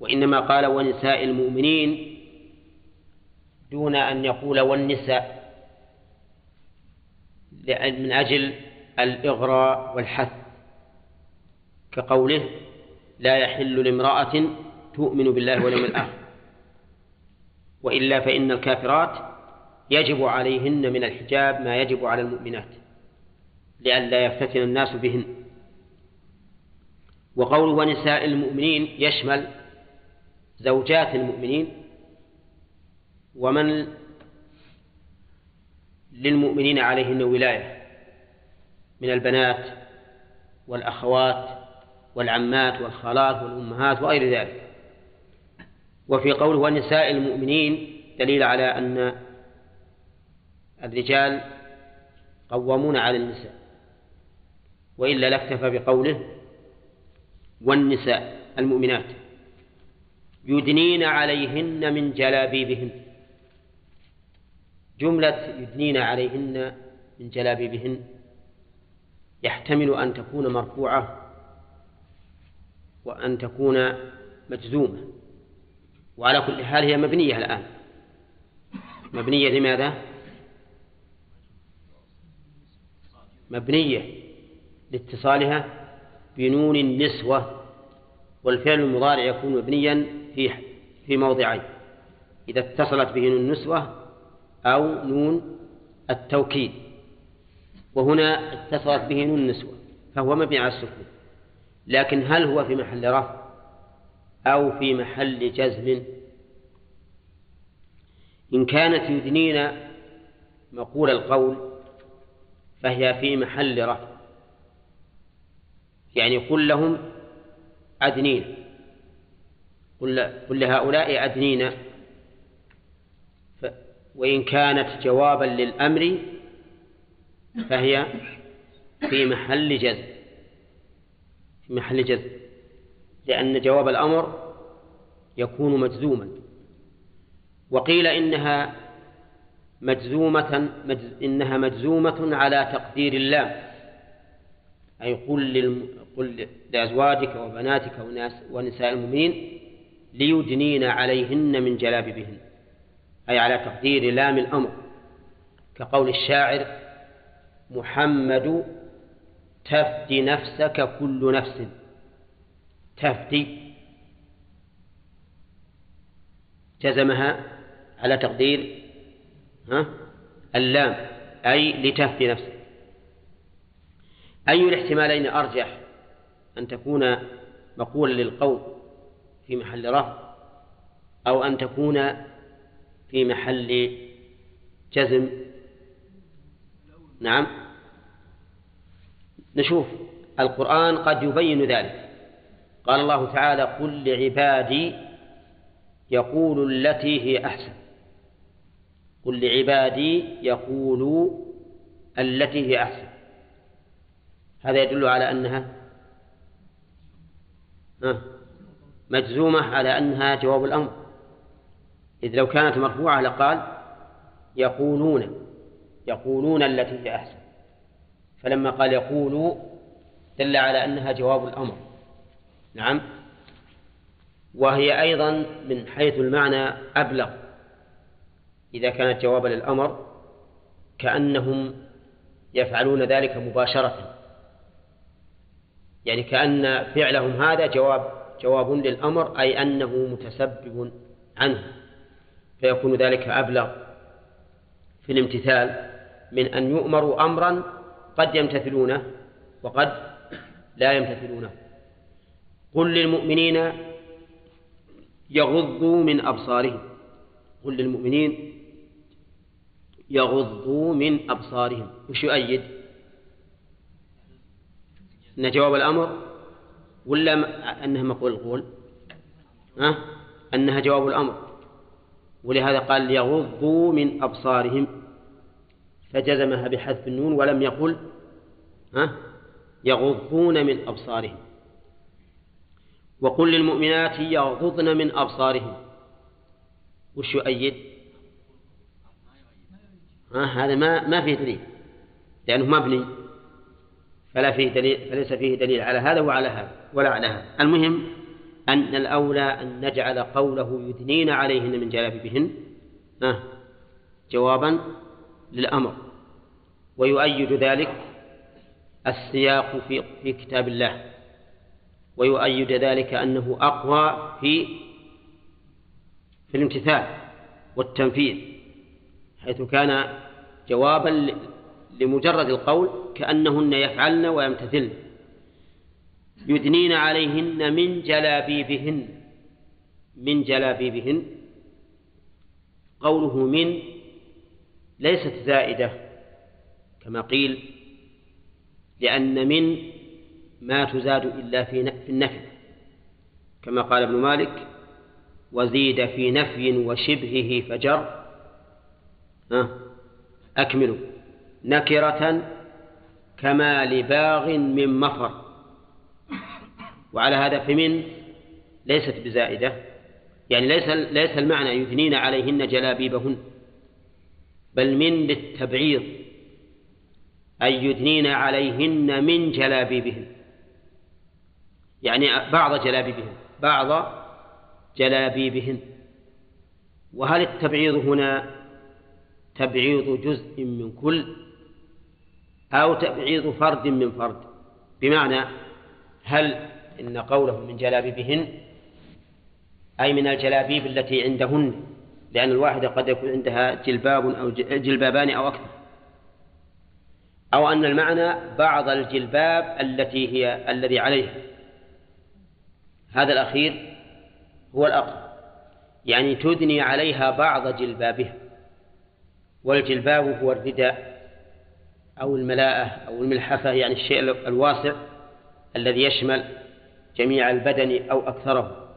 وإنما قال ونساء المؤمنين دون أن يقول والنساء من أجل الإغراء والحث. كقوله لا يحل لامرأة تؤمن بالله واليوم الآخر. وإلا فإن الكافرات يجب عليهن من الحجاب ما يجب على المؤمنات لئلا يفتتن الناس بهن. وقوله ونساء المؤمنين يشمل زوجات المؤمنين ومن للمؤمنين عليهن ولاية من البنات والأخوات والعمات والخالات والأمهات وغير ذلك. وفي قوله ونساء المؤمنين دليل على أن الرجال قوامون على النساء وإلا لاكتفى بقوله والنساء المؤمنات. يدنين عليهن من جلابيبهن. جملة يدنين عليهن من جلابيبهن يحتمل أن تكون مرفوعة وأن تكون مجزومة. وعلى كل حال هي مبنية الآن. مبنية لماذا؟ مبنية لاتصالها بنون النسوة والفعل المضارع يكون مبنيا في في موضعين إذا اتصلت به نون النسوة أو نون التوكيد وهنا اتصلت به نون النسوة فهو مبني على السكون. لكن هل هو في محل رفع أو في محل جزم؟ إن كانت يدنين مقول القول فهي في محل رفع يعني قل لهم أدنين. قل لهؤلاء أدنين وإن كانت جوابا للأمر فهي في محل جزم في محل جزم لأن جواب الأمر يكون مجزوما وقيل إنها مجزومة مجز إنها مجزومة على تقدير الله أي قل. قل لأزواجك وبناتك ونساء المؤمنين ليدنين عليهن من جلابيبهن أي على تقدير لام الأمر كقول الشاعر محمد تفدي نفسك كل نفس تفدي. جزمها على تقدير ها اللام أي لتفدي نفسك. أي الاحتمالين أرجح أن تكون مقولا للقول؟ في محل رفع أو أن تكون في محل جزم. نعم. نشوف القرآن قد يبين ذلك. قال الله تعالى قل لعبادي يقول التي هي أحسن. قل لعبادي يقولوا التي هي أحسن. هذا يدل على أنها مجزومة على أنها جواب الأمر. إذ لو كانت مرفوعة لقال يقولون يقولون التي هي أحسن. فلما قال يقولوا دل على أنها جواب الأمر. نعم. وهي أيضا من حيث المعنى أبلغ. إذا كانت جوابا للأمر كأنهم يفعلون ذلك مباشرة. يعني كأن فعلهم هذا جواب جواب للأمر أي أنه متسبب عنه. فيكون ذلك أبلغ في الامتثال من أن يؤمروا أمرا قد يمتثلونه وقد لا يمتثلونه. قل للمؤمنين يغضوا من أبصارهم. قل للمؤمنين يغضوا من أبصارهم. وش يؤيد؟ أن جواب الأمر ولا أنها مقول القول؟ أه؟ أنها جواب الأمر. ولهذا قال يغضوا من أبصارهم. فجزمها بحذف النون ولم يقل أه؟ يغضون من أبصارهم. وقل للمؤمنات يغضضن من أبصارهم. وش يؤيد؟ آه هذا ما ما فيه دليل. لأنه مبني. فلا فيه دليل فليس فيه دليل على هذا وعلى هذا ولا على هذا. المهم أن الأولى أن نجعل قوله يدنين عليهن من جلابيبهن آه جوابا للأمر. ويؤيد ذلك السياق في في كتاب الله. ويؤيد ذلك أنه أقوى في في الامتثال والتنفيذ حيث كان جوابا لمجرد القول كأنهن يفعلن ويمتثلن. يدنين عليهن من جلابيبهن. من جلابيبهن. قوله من ليست زائدة كما قيل لأن من ما تزاد إلا في النفي. كما قال ابن مالك وزيد في نفي وشبهه فجر. أكملوا. نكرة كما لباغ من مفر. وعلى هذا فمن ليست بزائدة يعني ليس ليس المعنى يثنين عليهن جلابيبهن بل من للتبعيض أي يدنين عليهن من جلابيبهن. يعني بعض جلابيبهن بعض جلابيبهن. وهل التبعيض هنا تبعيض جزء من كل؟ أو تبعيض فرد من فرد. بمعنى هل إن قوله من جلابيبهن؟ أي من الجلابيب التي عندهن لأن الواحدة قد يكون عندها جلباب أو جلبابان أو أكثر. أو أن المعنى بعض الجلباب التي هي الذي عليها. هذا الأخير هو الأقرب. يعني تدني عليها بعض جلبابها. والجلباب هو الرداء. أو الملاءة أو الملحفة يعني الشيء الواسع الذي يشمل جميع البدن أو أكثره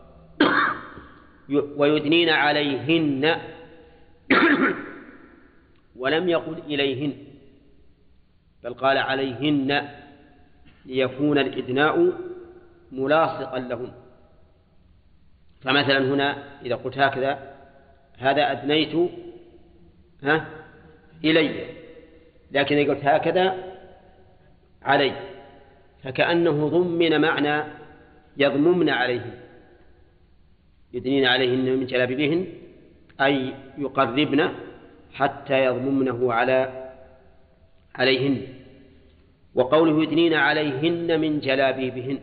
ويدنين عليهن. ولم يقل إليهن بل قال عليهن ليكون الإدناء ملاصقا لهن. فمثلا هنا إذا قلت هكذا هذا أدنيت ها إلي. لكن إذا قلت هكذا علي فكأنه ضمن معنى يضممن عليهن يدنين عليهن من جلابيبهن أي يقربن حتى يضممنه على عليهن. وقوله يدنين عليهن من جلابيبهن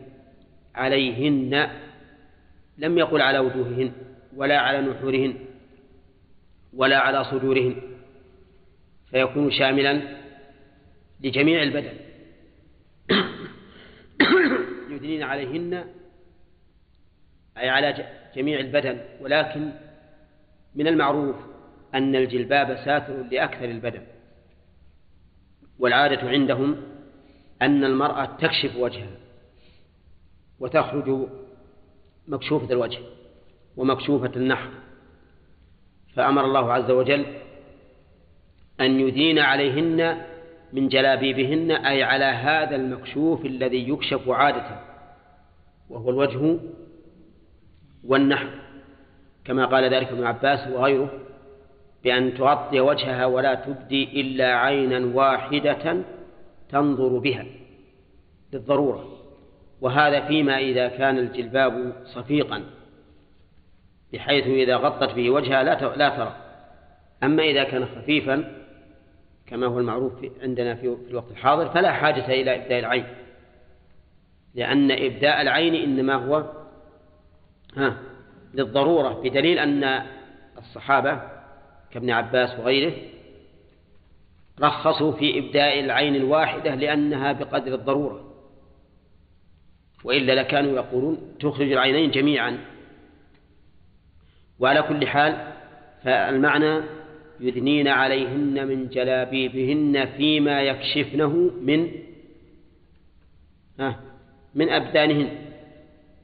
عليهن لم يقل على وجوههن ولا على نحورهن ولا على صدورهن فيكون شاملا لجميع البدن. يدنين عليهن أي على جميع البدن. ولكن من المعروف أن الجلباب ساتر لأكثر البدن. والعادة عندهم أن المرأة تكشف وجهها وتخرج مكشوفة الوجه ومكشوفة النحر. فأمر الله عز وجل أن يدين عليهن من جلابيبهن أي على هذا المكشوف الذي يكشف عادة وهو الوجه والنحر كما قال ذلك ابن عباس وغيره بأن تغطي وجهها ولا تبدي إلا عينا واحدة تنظر بها للضرورة. وهذا فيما إذا كان الجلباب صفيقا بحيث إذا غطت به وجهها لا لا ترى. أما إذا كان خفيفا كما هو المعروف عندنا في الوقت الحاضر فلا حاجة إلى إبداء العين. لأن إبداء العين إنما هو ها للضرورة بدليل أن الصحابة كابن عباس وغيره رخصوا في إبداء العين الواحدة لأنها بقدر الضرورة. وإلا لكانوا يقولون تخرج العينين جميعا. وعلى كل حال فالمعنى يدنين عليهن من جلابيبهن فيما يكشفنه من من أبدانهن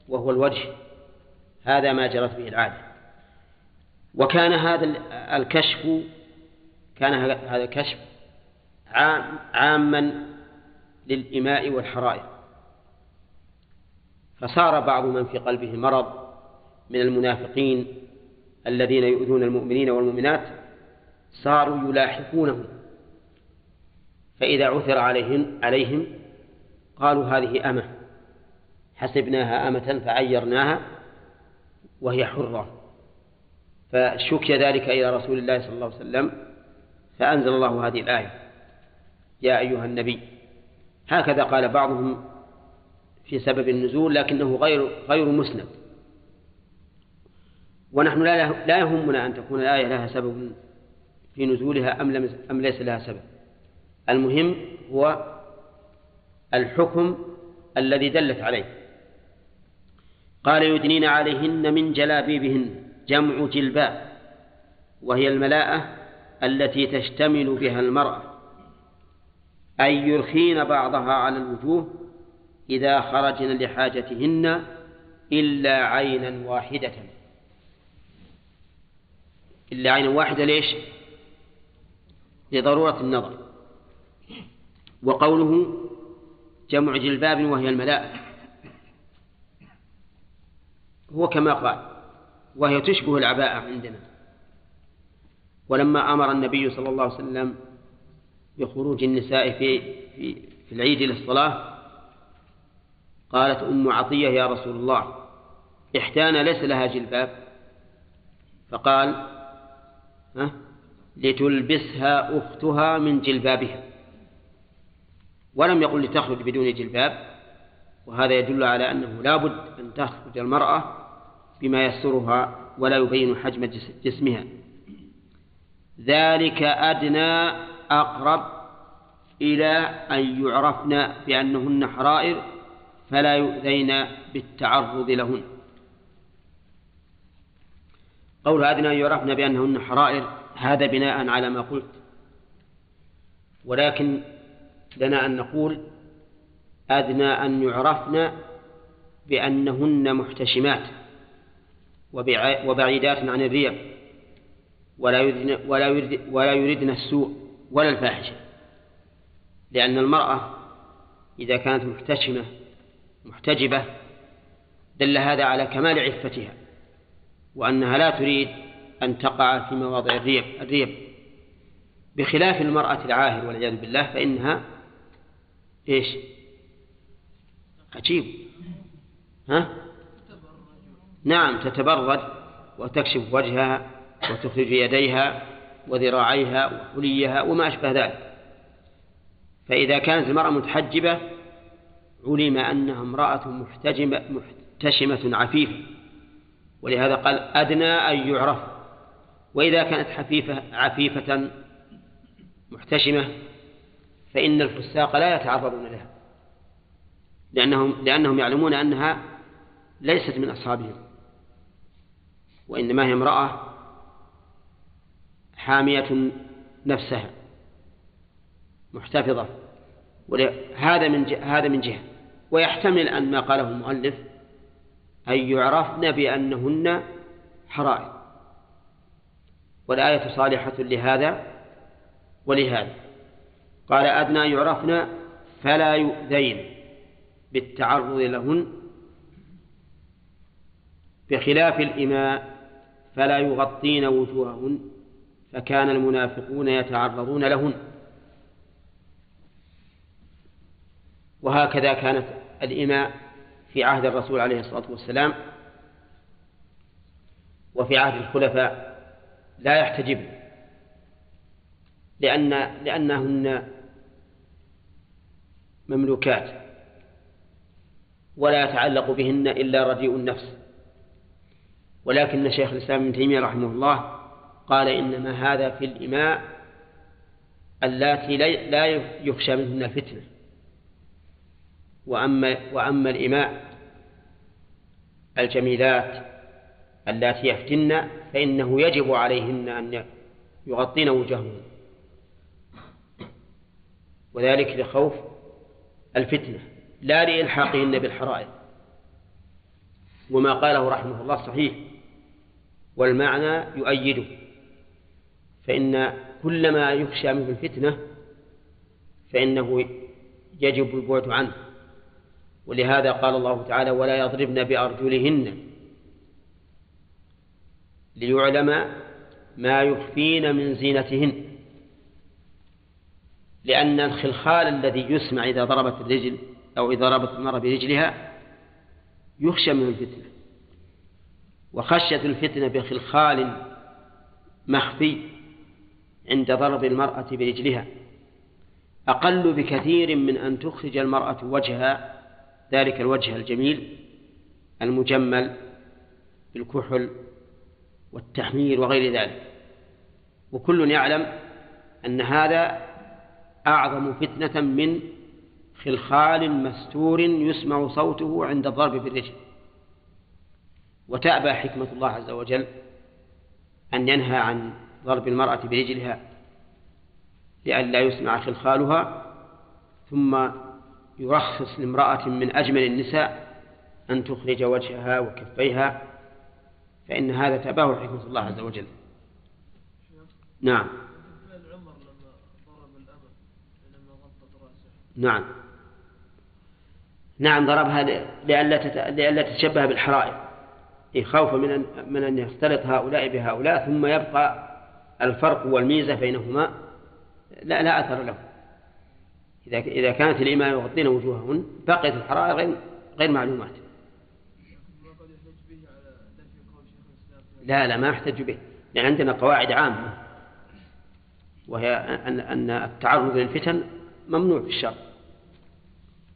وهو الوجه. هذا ما جرت به العادة. وكان هذا الكشف كان هذا الكشف عاما للإماء والحرائر. فصار بعض من في قلبه مرض من المنافقين الذين يؤذون المؤمنين والمؤمنات صاروا يلاحقونهم فإذا عثر عليهم عليهم قالوا هذه أمة. حسبناها أمة فعيرناها وهي حرة. فشكي ذلك إلى رسول الله صلى الله عليه وسلم فأنزل الله هذه الآية. يا أيها النبي هكذا قال بعضهم في سبب النزول لكنه غير غير مسند. ونحن لا لا يهمنا أن تكون الآية لها سبب في نزولها أم لم أم ليس لها سبب. المهم هو الحكم الذي دلت عليه. قال يدنين عليهن من جلابيبهن جمع جلباب وهي الملاءة التي تشتمل بها المرأة. أي يرخين بعضها على الوجوه إذا خرجن لحاجتهن إلا عينا واحدة. إلا عينا واحدة ليش؟ لضرورة النظر. وقوله جمع جلباب وهي الملاء هو كما قال وهي تشبه العباءة عندنا. ولما أمر النبي صلى الله عليه وسلم بخروج النساء في في في العيد للصلاة قالت أم عطية يا رسول الله إحدانا ليس لها جلباب؟ فقال ها؟ لتلبسها أختها من جلبابها. ولم يقل لتخرج بدون جلباب وهذا يدل على أنه لا بد أن تخرج المرأة بما يسترها ولا يبين حجم جسمها. ذلك أدنى أقرب إلى أن يعرفن بأنهن حرائر فلا يؤذين بالتعرض لهن. قول أدنى أن يعرفن بأنهن حرائر هذا بناء على ما قلت. ولكن لنا أن نقول أدنى أن يعرفن بأنهن محتشمات وبعيدات عن الريب ولا يردن, ولا, ولا يردن السوء ولا الفاحشة. لأن المرأة إذا كانت محتشمة محتجبة دل هذا على كمال عفتها وأنها لا تريد أن تقع في مواضع الريب الريب. بخلاف المرأة العاهر والعياذ بالله فإنها إيش؟ عجيب. ها؟ نعم تتبرد وتكشف وجهها وتخرج يديها وذراعيها وحليها وما أشبه ذلك. فإذا كانت المرأة متحجبة علم أنها امرأة محتجمة محتشمة عفيفة. ولهذا قال أدنى أن يعرف. وإذا كانت حفيفة عفيفة محتشمة فإن الفساق لا يتعرضون لها لأنهم لأنهم يعلمون أنها ليست من أصحابهم وإنما هي امرأة حامية نفسها محتفظة هذا من هذا من جهة. ويحتمل أن ما قاله المؤلف أن يعرفن بأنهن حرائر. والآية صالحة لهذا ولهذا. قال أدنى يعرفن فلا يؤذين بالتعرض لهن بخلاف الإماء فلا يغطين وجوههن فكان المنافقون يتعرضون لهن. وهكذا كانت الإماء في عهد الرسول عليه الصلاة والسلام وفي عهد الخلفاء. لا يحتجبن. لأن لأنهن مملوكات ولا يتعلق بهن إلا رديء النفس. ولكن شيخ الإسلام ابن تيمية رحمه الله قال إنما هذا في الإماء اللاتي لا يخشى منهن الفتنة. وأما وأما الإماء الجميلات اللاتي يفتن فإنه يجب عليهن أن يغطين وجههن وذلك لخوف الفتنة لا لإلحاقهن بالحرائر. وما قاله رحمه الله صحيح والمعنى يؤيده. فإن كل ما يخشى منه الفتنة فإنه يجب البعد عنه. ولهذا قال الله تعالى ولا يضربن بأرجلهن ليعلم ما يخفين من زينتهن. لأن الخلخال الذي يسمع إذا ضربت الرجل أو إذا ضربت المرأة برجلها يخشى من الفتنة. وخشية الفتنة بخلخال مخفي عند ضرب المرأة برجلها. أقل بكثير من أن تخرج المرأة وجهها ذلك الوجه الجميل المجمل بالكحل والتحمير وغير ذلك. وكل يعلم أن هذا أعظم فتنة من خلخال مستور يسمع صوته عند الضرب بالرجل وتأبى حكمة الله عز وجل أن ينهى عن ضرب المرأة برجلها لئلا يسمع خلخالها ثم يرخص لامرأة من أجمل النساء أن تخرج وجهها وكفيها فإن هذا تأباه حكمة الله عز وجل. نعم. نعم. نعم ضربها لئلا لئلا تتشبه بالحرائر. إيه، خوفا من أن من أن يختلط هؤلاء بهؤلاء ثم يبقى الفرق والميزة بينهما لا لا أثر له. إذا إذا كانت الإمام يغطين وجوههن بقيت الحرائر غير غير معلومات ما قد يحتج به على نفي قول شيخ الإسلام في لا لا ما احتج به لأن عندنا قواعد عامة وهي أن أن التعرض للفتن ممنوع في الشرع.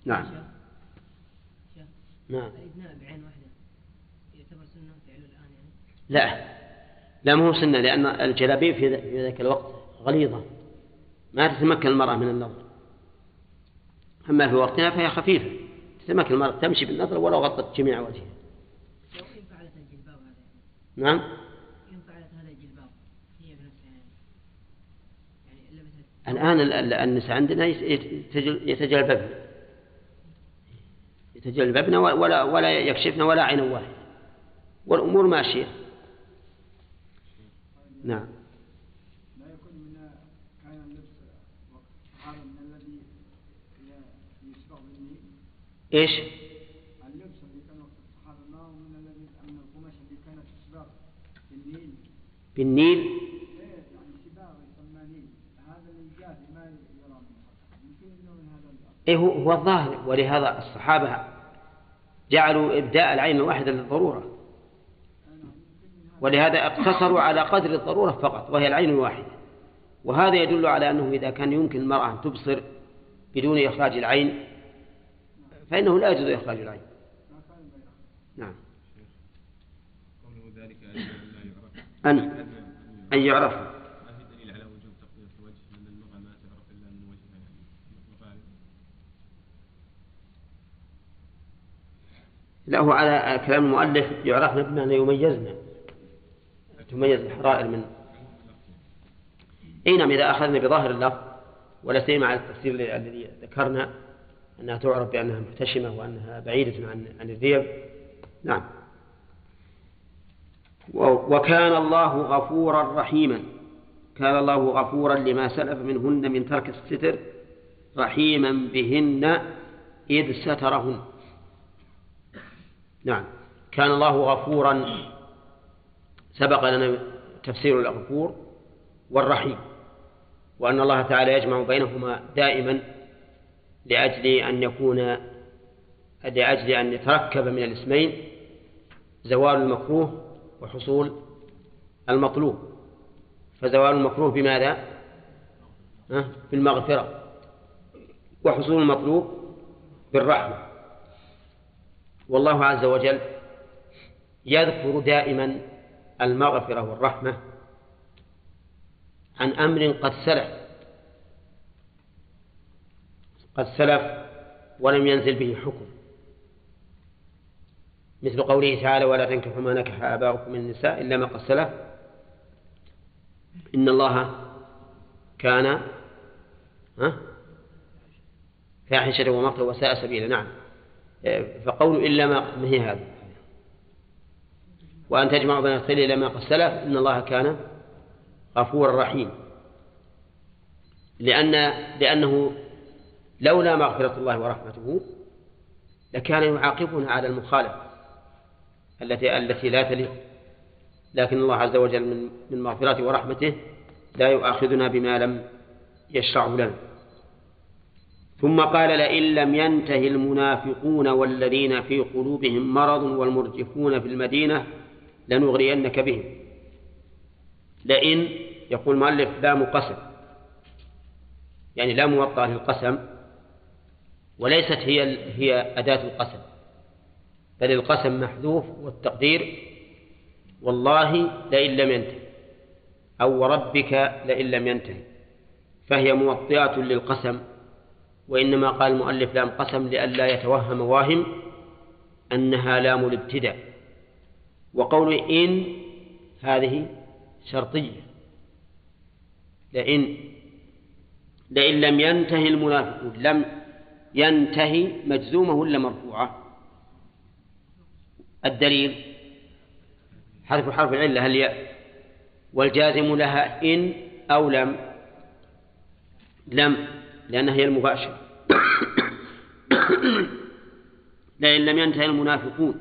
نعم. نعم. بعين واحدة يعتبر سنة فعله الآن يعني؟ لا لا ما هو سنة لأن الجلابيب في ذاك الوقت غليظة ما تتمكن المرأة من النظر. أما في وقتنا فهي خفيفة تتمكن المرأة تمشي بالنظر ولو غطت جميع وجهها لو إن فعلت الجلباب هذا يعني نعم إن فعلت هذا الجلباب هي بنفسها يعني يعني لبست الآن ال- ال- النساء عندنا يت- يتجل- يتجلببن. يتجلببن ولا ولا يكشفن ولا عين واحدة والأمور ماشية. نعم. لا يكون من كان اللبس من الذي بالنيل إيش اللبس اللي كان وقت الصحابة ما هو من الذي من القماش اللي كانت تسبغ بالنيل بالنيل إيه يعني سباغ يسمى نيل هذا اللي جاهل ما يرى من الخطأ يمكن انه من هذا الأصل إيه هو الظاهر ولهذا الصحابة جعلوا إبداء العين الواحدة للضرورة. ولهذا اقتصروا على قدر الضرورة فقط وهي العين الواحدة وهذا يدل على أنه إذا كان يمكن المرأة أن تبصر بدون إخراج العين فإنه لا يجوز إخراج العين. نعم قوله ذلك أن لا يعرف أن أن- أن يعرف ما في دليل على وجوب تغطية الوجه لأن المرأة ما تعرف إلا من يعني مطلقا لا هو على كلام المؤلف يعرفن بمعنى يميزن تميز الحرائر من أي نعم إذا أخذنا بظاهر اللفظ ولا سيما على التفسير الذي- ذكرنا أنها تعرف بأنها محتشمة وأنها بعيدة عن عن الريب نعم. وكان الله غفورا رحيما. كان الله غفورا لما سلف منهن من ترك الستر رحيما بهن إذ سترهن. نعم. كان الله غفورا سبق لنا تفسير الغفور والرحيم وأن الله تعالى يجمع بينهما دائما لأجل أن يكون لأجل أن يتركب من الاسمين زوال المكروه وحصول المطلوب. فزوال المكروه بماذا؟ بالمغفرة. وحصول المطلوب بالرحمة. والله عز وجل يذكر دائما المغفرة والرحمة عن أمر قد سلف. قد سلف ولم ينزل به حكم. مثل قوله تعالى ولا تنكحوا ما نكح آباؤكم من النساء إلا ما قد سلف. إن الله كان فاحشة ومقتا وساء سبيلا. نعم. فقول إلا ما ما هي هذا وأن تجمع بين الخير إلى ما قد سلف إن الله كان غفورا رحيما لأن لأنه لولا مغفرة الله ورحمته لكان يعاقبنا على المخالفة التي التي لا تليق لكن الله عز وجل من من مغفرته ورحمته لا يؤاخذنا بما لم يشرعه لنا. ثم قال لئن لم ينته المنافقون والذين في قلوبهم مرض والمرجفون في المدينة لنغرينك بهم. لئن يقول المؤلف لام قسم يعني لا موطأ للقسم وليست هي هي أداة القسم. بل القسم محذوف والتقدير والله لئن لم ينته أو وربك لئن لم ينته فهي موطئة للقسم وإنما قال المؤلف لام قسم لئلا يتوهم واهم أنها لام الابتداء وقول إن هذه شرطية لئن لئن لم ينتهي المنافقون لم ينتهي مجزومة ولا مرفوعة الدليل حذف حرف العلة الياء والجازم لها إن أو لم؟ لم لأنها هي المباشرة. لئن لم ينتهي المنافقون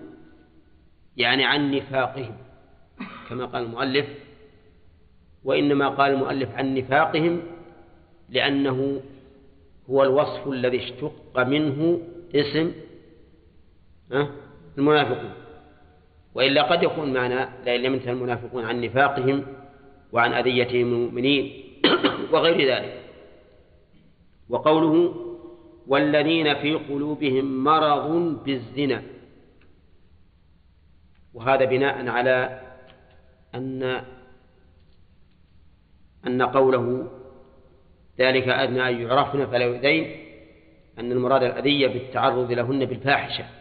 يعني عن نفاقهم كما قال المؤلف وإنما قال المؤلف عن نفاقهم لأنه هو الوصف الذي اشتق منه اسم المنافقون. وإلا قد يكون معنى لئن لم المنافقون عن نفاقهم وعن أذيتهم المؤمنين وغير ذلك. وقوله والذين في قلوبهم مرض بالزنا. وهذا بناء على أن أن قوله ذلك أدنى أن يعرفن فلا يؤذين أن المراد الأذية بالتعرض لهن بالفاحشة.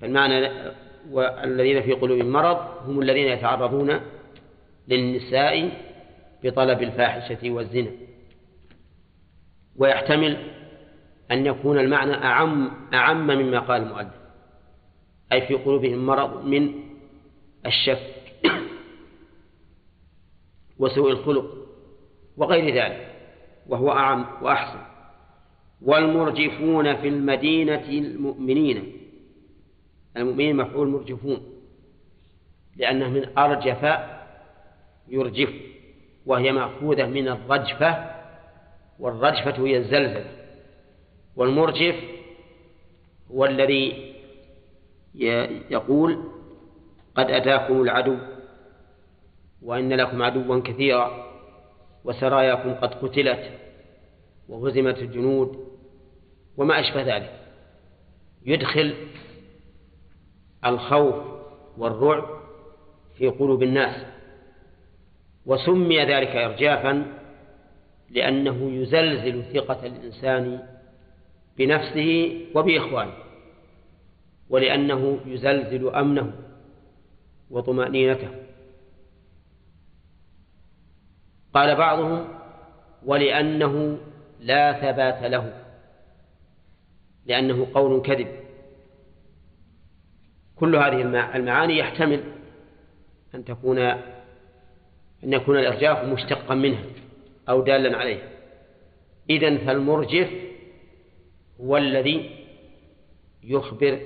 فالمعنى والذين في قلوبهم مرض هم الذين يتعرضون للنساء بطلب الفاحشة والزنا. ويحتمل أن يكون المعنى أعم أعم مما قال المؤلف. أي في قلوبهم مرض من الشك وسوء الخلق وغير ذلك وهو أعم وأحسن. والمرجفون في المدينة المؤمنين. المؤمنين مفعول مرجفون لأنه من أرجف يرجف وهي مأخوذة من الرجفة والرجفة هي الزلزلة والمرجف هو الذي يقول قد أتاكم العدو وإن لكم عدوا كثيرا وسراياكم قد قتلت وهزمت الجنود وما أشبه ذلك. يدخل الخوف والرعب في قلوب الناس وسمي ذلك إرجافا لأنه يزلزل ثقة الإنسان بنفسه وبإخوانه ولأنه يزلزل أمنه وطمأنينته. قال بعضهم ولأنه لا ثبات له لأنه قول كذب. كل هذه المعاني يحتمل أن تكون أن يكون الإرجاف مشتقا منها أو دالا عليها. إذن فالمرجف هو الذي يخبر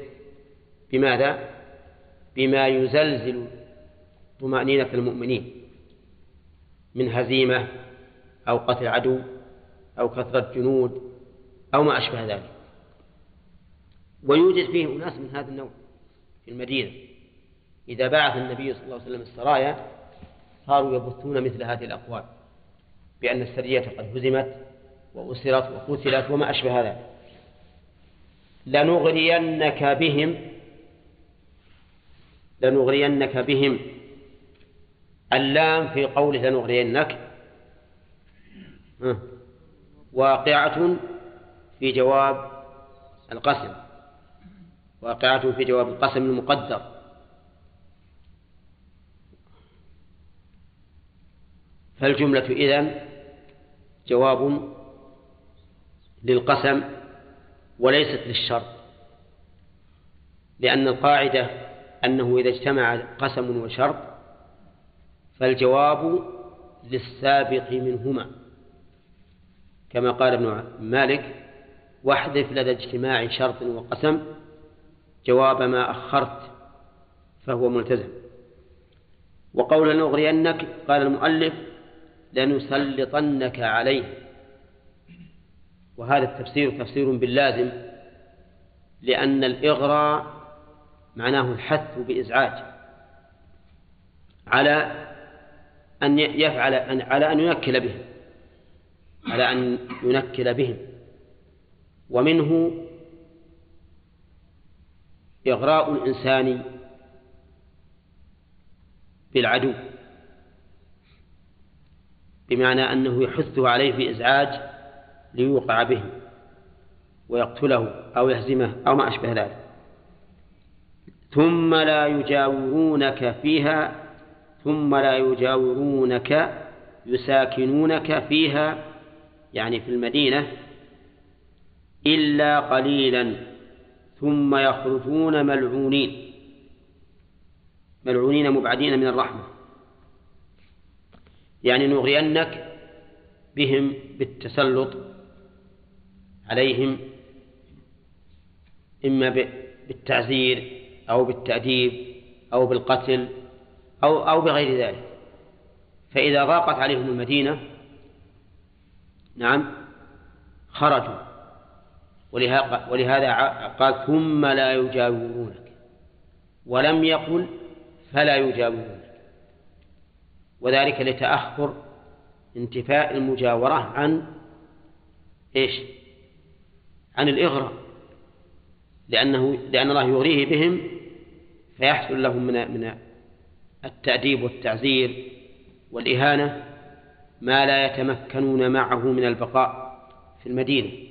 بماذا؟ بما يزلزل طمأنينة المؤمنين من هزيمة أو قتل عدو أو كثرة جنود أو ما أشبه ذلك. ويوجد فيه أناس من هذا النوع. المدينة. إذا بعث النبي صلى الله عليه وسلم السرايا صاروا يبثون مثل هذه الأقوال بأن السرية قد هزمت وأسرت وقتلت وما أشبه ذلك. لنغرينك بهم لنغرينك بهم. اللام في قوله لنغرينك واقعة في جواب القسم. واقعة في جواب القسم المقدر. فالجملة إذن جواب للقسم وليست للشرط لأن القاعدة أنه إذا اجتمع قسم وشرط فالجواب للسابق منهما. كما قال ابن مالك واحذف لدى اجتماع شرط وقسم جواب ما أخرت فهو ملتزم. وقول نغرينك قال المؤلف لنسلطنك عليه. وهذا التفسير تفسير باللازم لأن الإغراء معناه الحث بإزعاج. على أن يفعل على أن ينكل بهم على أن ينكل بهم. ومنه إغراء الإنسان بالعدو بمعنى أنه يحثه عليه بإزعاج ليوقع به ويقتله أو يهزمه أو ما أشبه ذلك. ثم لا يجاورونك فيها ثم لا يجاورونك يساكنونك فيها يعني في المدينة إلا قليلا. ثم يخرجون ملعونين. ملعونين مبعدين من الرحمة. يعني نغرينك بهم بالتسلط عليهم إما بالتعزير أو بالتأديب أو بالقتل أو أو بغير ذلك. فإذا ضاقت عليهم المدينة نعم خرجوا. ولهذا قال ثم لا يجاورونك. ولم يقل فلا يجاورونك. وذلك لتأخر انتفاء المجاورة عن إيش؟ عن الإغراء. لأنه لأن الله يغريه بهم فيحصل لهم من من التأديب والتعزير والإهانة ما لا يتمكنون معه من البقاء في المدينة.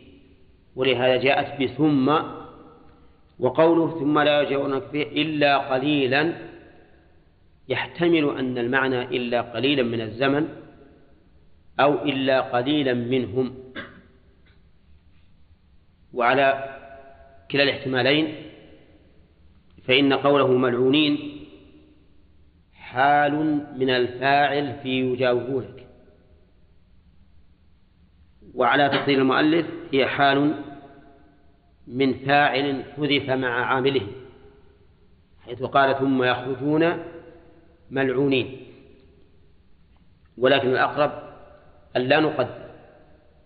ولهذا جاءت بثم وقوله ثم لا يجاورونك به إلا قليلا. يحتمل أن المعنى إلا قليلا من الزمن أو إلا قليلا منهم. وعلى كلا الاحتمالين فإن قوله ملعونين حال من الفاعل في يجاورونك وعلى تقدير المؤلف هي حال من فاعل حذف مع عامله حيث قال ثم يخرجون ملعونين. ولكن الأقرب أن لا نقدر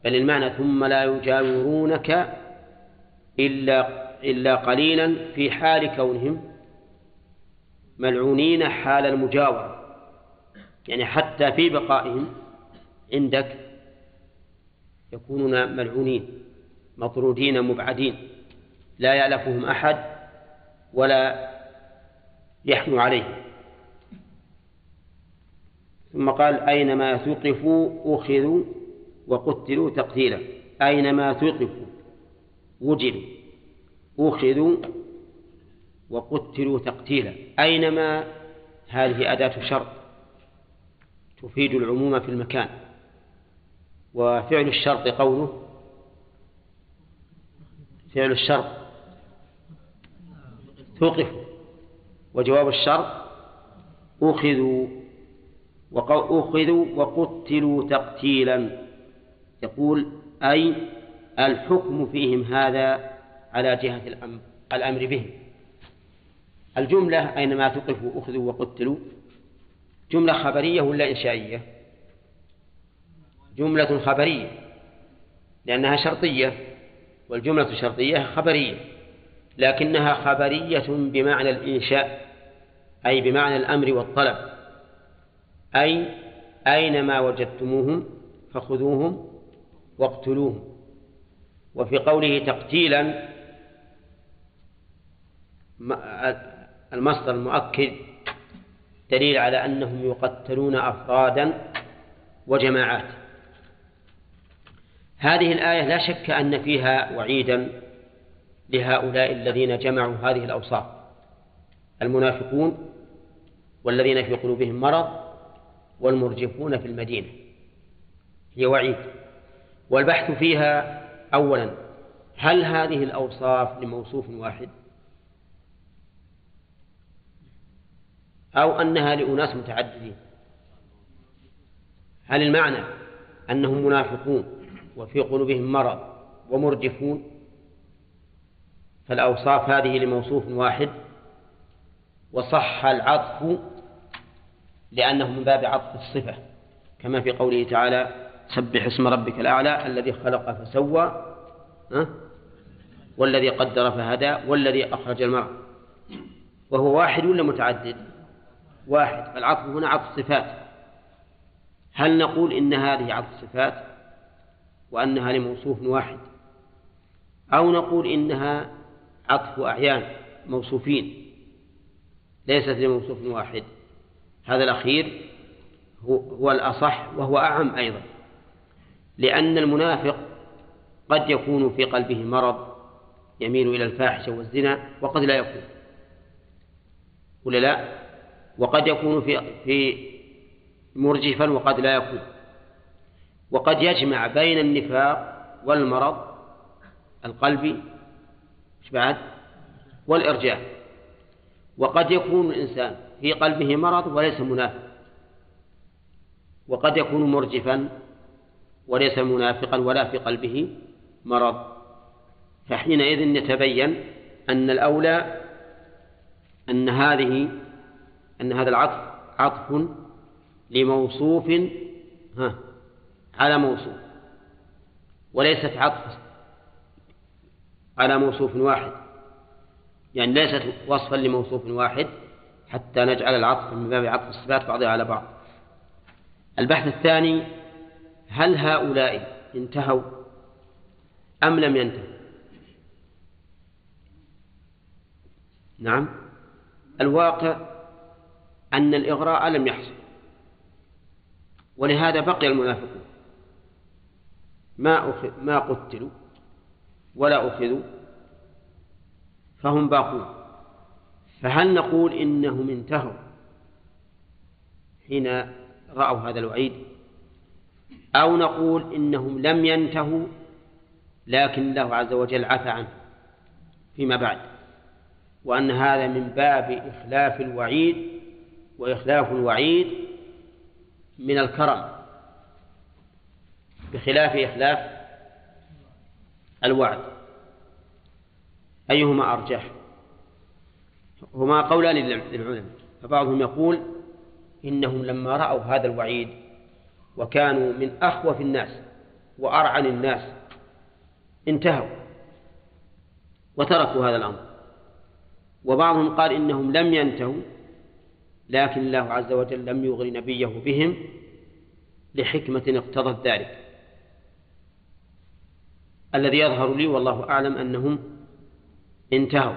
بل المعنى ثم لا يجاورونك إلا إلا قليلا في حال كونهم ملعونين حال المجاورة يعني حتى في بقائهم عندك يكونون ملعونين مطرودين مبعدين لا يألفهم أحد ولا يحنو عليهم. ثم قال أينما ثقفوا أخذوا وقتلوا تقتيلا. أينما ثقفوا وجدوا أخذوا وقتلوا تقتيلا. أينما؟ هذه أداة شرط تفيد العموم في المكان. وفعل الشرط قوله فعل الشرط توقفوا وجواب الشرط أخذوا أخذوا وقتلوا تقتيلا يقول أي الحكم فيهم هذا على جهة الأمر, الأمر بهم الجملة أينما تقفوا أخذوا وقتلوا جملة خبرية ولا إنشائية؟ جملة خبرية لأنها شرطية والجملة الشرطية خبرية لكنها خبرية بمعنى الإنشاء أي بمعنى الأمر والطلب أي أينما وجدتموهم فخذوهم واقتلوهم وفي قوله تقتيلا المصدر المؤكد دليل على أنهم يقتلون أفرادا وجماعات. هذه الآية لا شك أن فيها وعيدا لهؤلاء الذين جمعوا هذه الأوصاف. المنافقون والذين في قلوبهم مرض والمرجفون في المدينة. هي وعيد. والبحث فيها أولا هل هذه الأوصاف لموصوف واحد؟ أو أنها لأناس متعددين؟ هل المعنى أنهم منافقون؟ وفي قلوبهم مرض ومرجفون. فالأوصاف هذه لموصوف واحد. وصح العطف لأنه من باب عطف الصفة كما في قوله تعالى سبح اسم ربك الأعلى الذي خلق فسوى والذي قدر فهدى والذي أخرج المرء. وهو واحد ولا متعدد؟ واحد. العطف هنا عطف صفات. هل نقول إن هذه عطف صفات؟ وأنها لموصوف واحد. أو نقول إنها عطف أعيان موصوفين. ليست لموصوف واحد. هذا الأخير هو الأصح وهو أعم أيضا. لأن المنافق قد يكون في قلبه مرض يميل إلى الفاحشة والزنا وقد لا يكون. ولا لا؟ وقد يكون في في مرجفا وقد لا يكون. وقد يجمع بين النفاق والمرض القلبي بعد؟ والإرجاء وقد يكون الإنسان في قلبه مرض وليس منافق. وقد يكون مرجفا وليس منافقا ولا في قلبه مرض. فحينئذ يتبين أن الأولى أن هذه أن هذا العطف عطف لموصوف ها على موصوف وليست عطف على موصوف واحد. يعني ليست وصفا لموصوف واحد حتى نجعل العطف من باب عطف الصفات بعضها على بعض. البحث الثاني هل هؤلاء انتهوا أم لم ينتهوا؟ نعم. الواقع أن الإغراء لم يحصل ولهذا بقي المنافقون. ما أخذ ما قتلوا ولا أخذوا فهم باقون. فهل نقول إنهم انتهوا حين رأوا هذا الوعيد؟ أو نقول إنهم لم ينتهوا لكن الله عز وجل عفى عنه فيما بعد وأن هذا من باب إخلاف الوعيد وإخلاف الوعيد من الكرم. بخلاف إخلاف الوعد. أيهما أرجح؟ هما قولان للعلماء فبعضهم يقول إنهم لما رأوا هذا الوعيد وكانوا من أخوف الناس وأرعن الناس انتهوا وتركوا هذا الأمر. وبعضهم قال إنهم لم ينتهوا لكن الله عز وجل لم يغر نبيه بهم لحكمة اقتضت ذلك. الذي يظهر لي والله أعلم أنهم انتهوا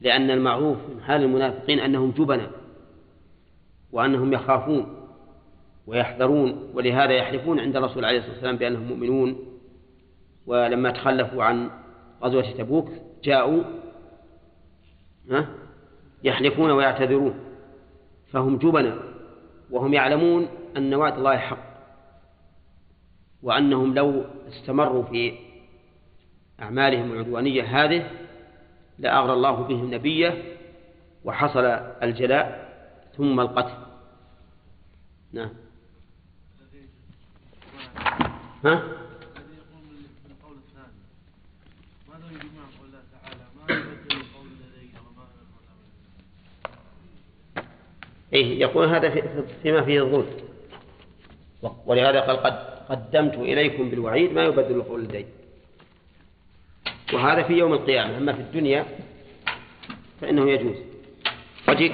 لأن المعروف من حال المنافقين أنهم جبنا وأنهم يخافون ويحذرون ولهذا يحلفون عند الرسول عليه الصلاة والسلام بأنهم مؤمنون. ولما تخلفوا عن غزوة تبوك جاءوا يحلفون ويعتذرون فهم جبنا وهم يعلمون أن وعد الله حق. وأنهم لو استمروا في أعمالهم العدوانية هذه لأغرى الله بهم نبيه وحصل الجلاء ثم القتل. نعم. ها؟ إيه يقول هذا في- فيما فيه الظلم. ولهذا قال قد قدمت إليكم بالوعيد ما يبدل القول لدي وهذا في يوم القيامة. أما في الدنيا فإنه يجوز. وجد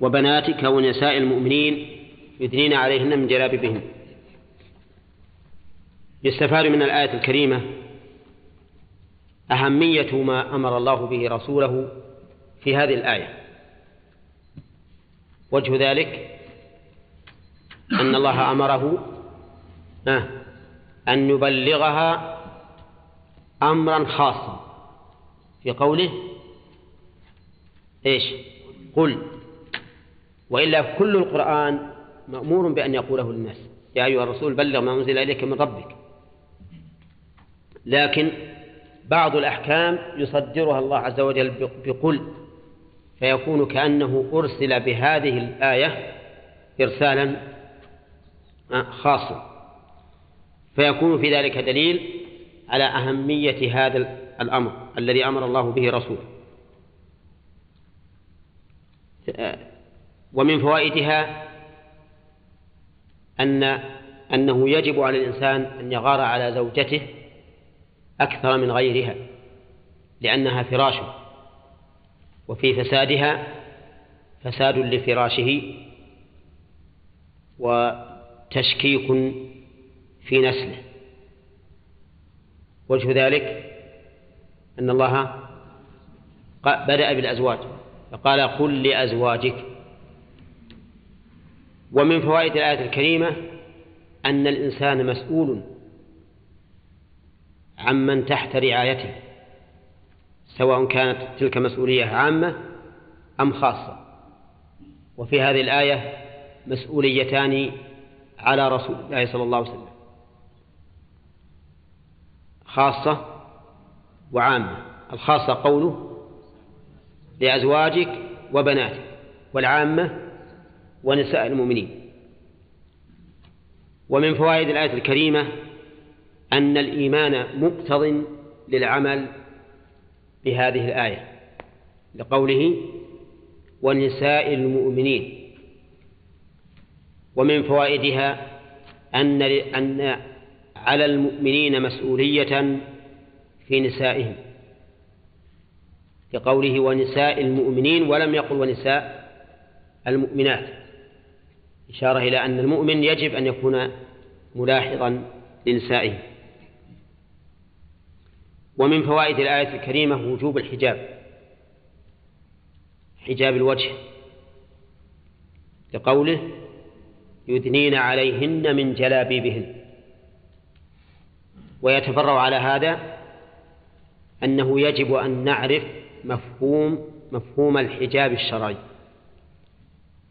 وبناتك ونساء المؤمنين يدنين عليهن من جلابيبهن. يستفاد من الآية الكريمة أهمية ما أمر الله به رسوله في هذه الآية. وجه ذلك أن الله أمره أن يبلغها أمرا خاصا. في قوله إيش؟ قل. وإلا كل القرآن مأمور بأن يقوله للناس يا أيها الرسول بلغ ما أنزل إليك من ربك. لكن بعض الأحكام يصدرها الله عز وجل بقل فيكون كأنه أرسل بهذه الآية إرسالا خاصا. فيكون في ذلك دليل على أهمية هذا الأمر الذي أمر الله به رسوله. ومن فوائدها أن أنه يجب على الإنسان أن يغار على زوجته أكثر من غيرها لأنها فراشه وفي فسادها فساد لفراشه وتشكيك في نسله وجه ذلك أن الله بدأ بالأزواج فقال قل لأزواجك. ومن فوائد الآية الكريمة أن الإنسان مسؤول عمن تحت رعايته سواء كانت تلك مسؤولية عامة أم خاصة. وفي هذه الآية مسؤوليتان على رسول الله صلى الله عليه وسلم. خاصة وعامة الخاصة قوله لأزواجك وبناتك والعامة ونساء المؤمنين. ومن فوائد الآية الكريمة أن الإيمان مقتض للعمل بهذه الآية لقوله ونساء المؤمنين. ومن فوائدها أن أن على المؤمنين مسؤولية في نسائهم لقوله ونساء المؤمنين ولم يقل ونساء المؤمنات إشارة إلى أن المؤمن يجب أن يكون ملاحظا لنسائه ومن فوائد الآية الكريمة وجوب الحجاب حجاب الوجه لقوله يدنين عليهن من جلابيبهن. ويتفرع على هذا أنه يجب أن نعرف مفهوم مفهوم الحجاب الشرعي.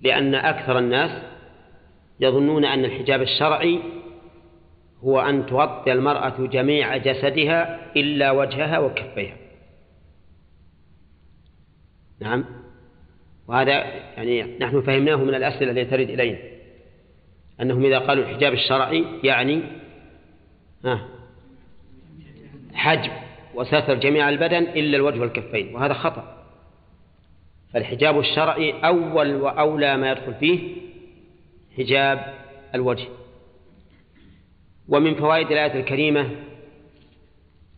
لأن أكثر الناس يظنون أن الحجاب الشرعي هو أن تغطي المرأة جميع جسدها إلا وجهها وكفيها. نعم. وهذا يعني نحن فهمناه من الأسئلة التي ترد إلينا. أنهم إذا قالوا الحجاب الشرعي يعني حجب وستر جميع البدن إلا الوجه والكفين وهذا خطأ. فالحجاب الشرعي أول وأولى ما يدخل فيه حجاب الوجه. ومن فوائد الآية الكريمة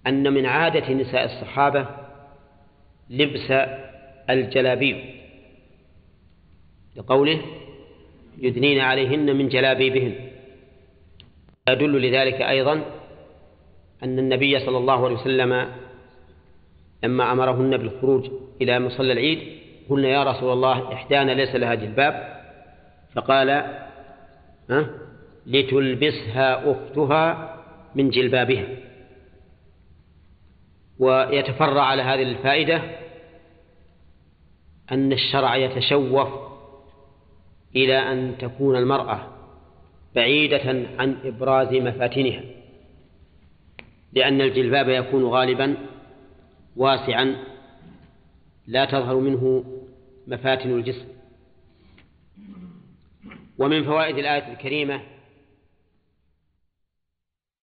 أن من عادة نساء الصحابة لبس الجلابيب. لقوله يدنين عليهن من جلابيبهن. يدل لذلك أيضا أن النبي صلى الله عليه وسلم لما أمرهن بالخروج إلى مصلى العيد قلنا يا رسول الله إحدانا ليس لها جلباب فقال ها؟ لتلبسها أختها من جلبابها. ويتفرع على هذه الفائدة أن الشرع يتشوف إلى أن تكون المرأة بعيدة عن إبراز مفاتنها. لأن الجلباب يكون غالبا واسعا لا تظهر منه مفاتن الجسم. ومن فوائد الآية الكريمة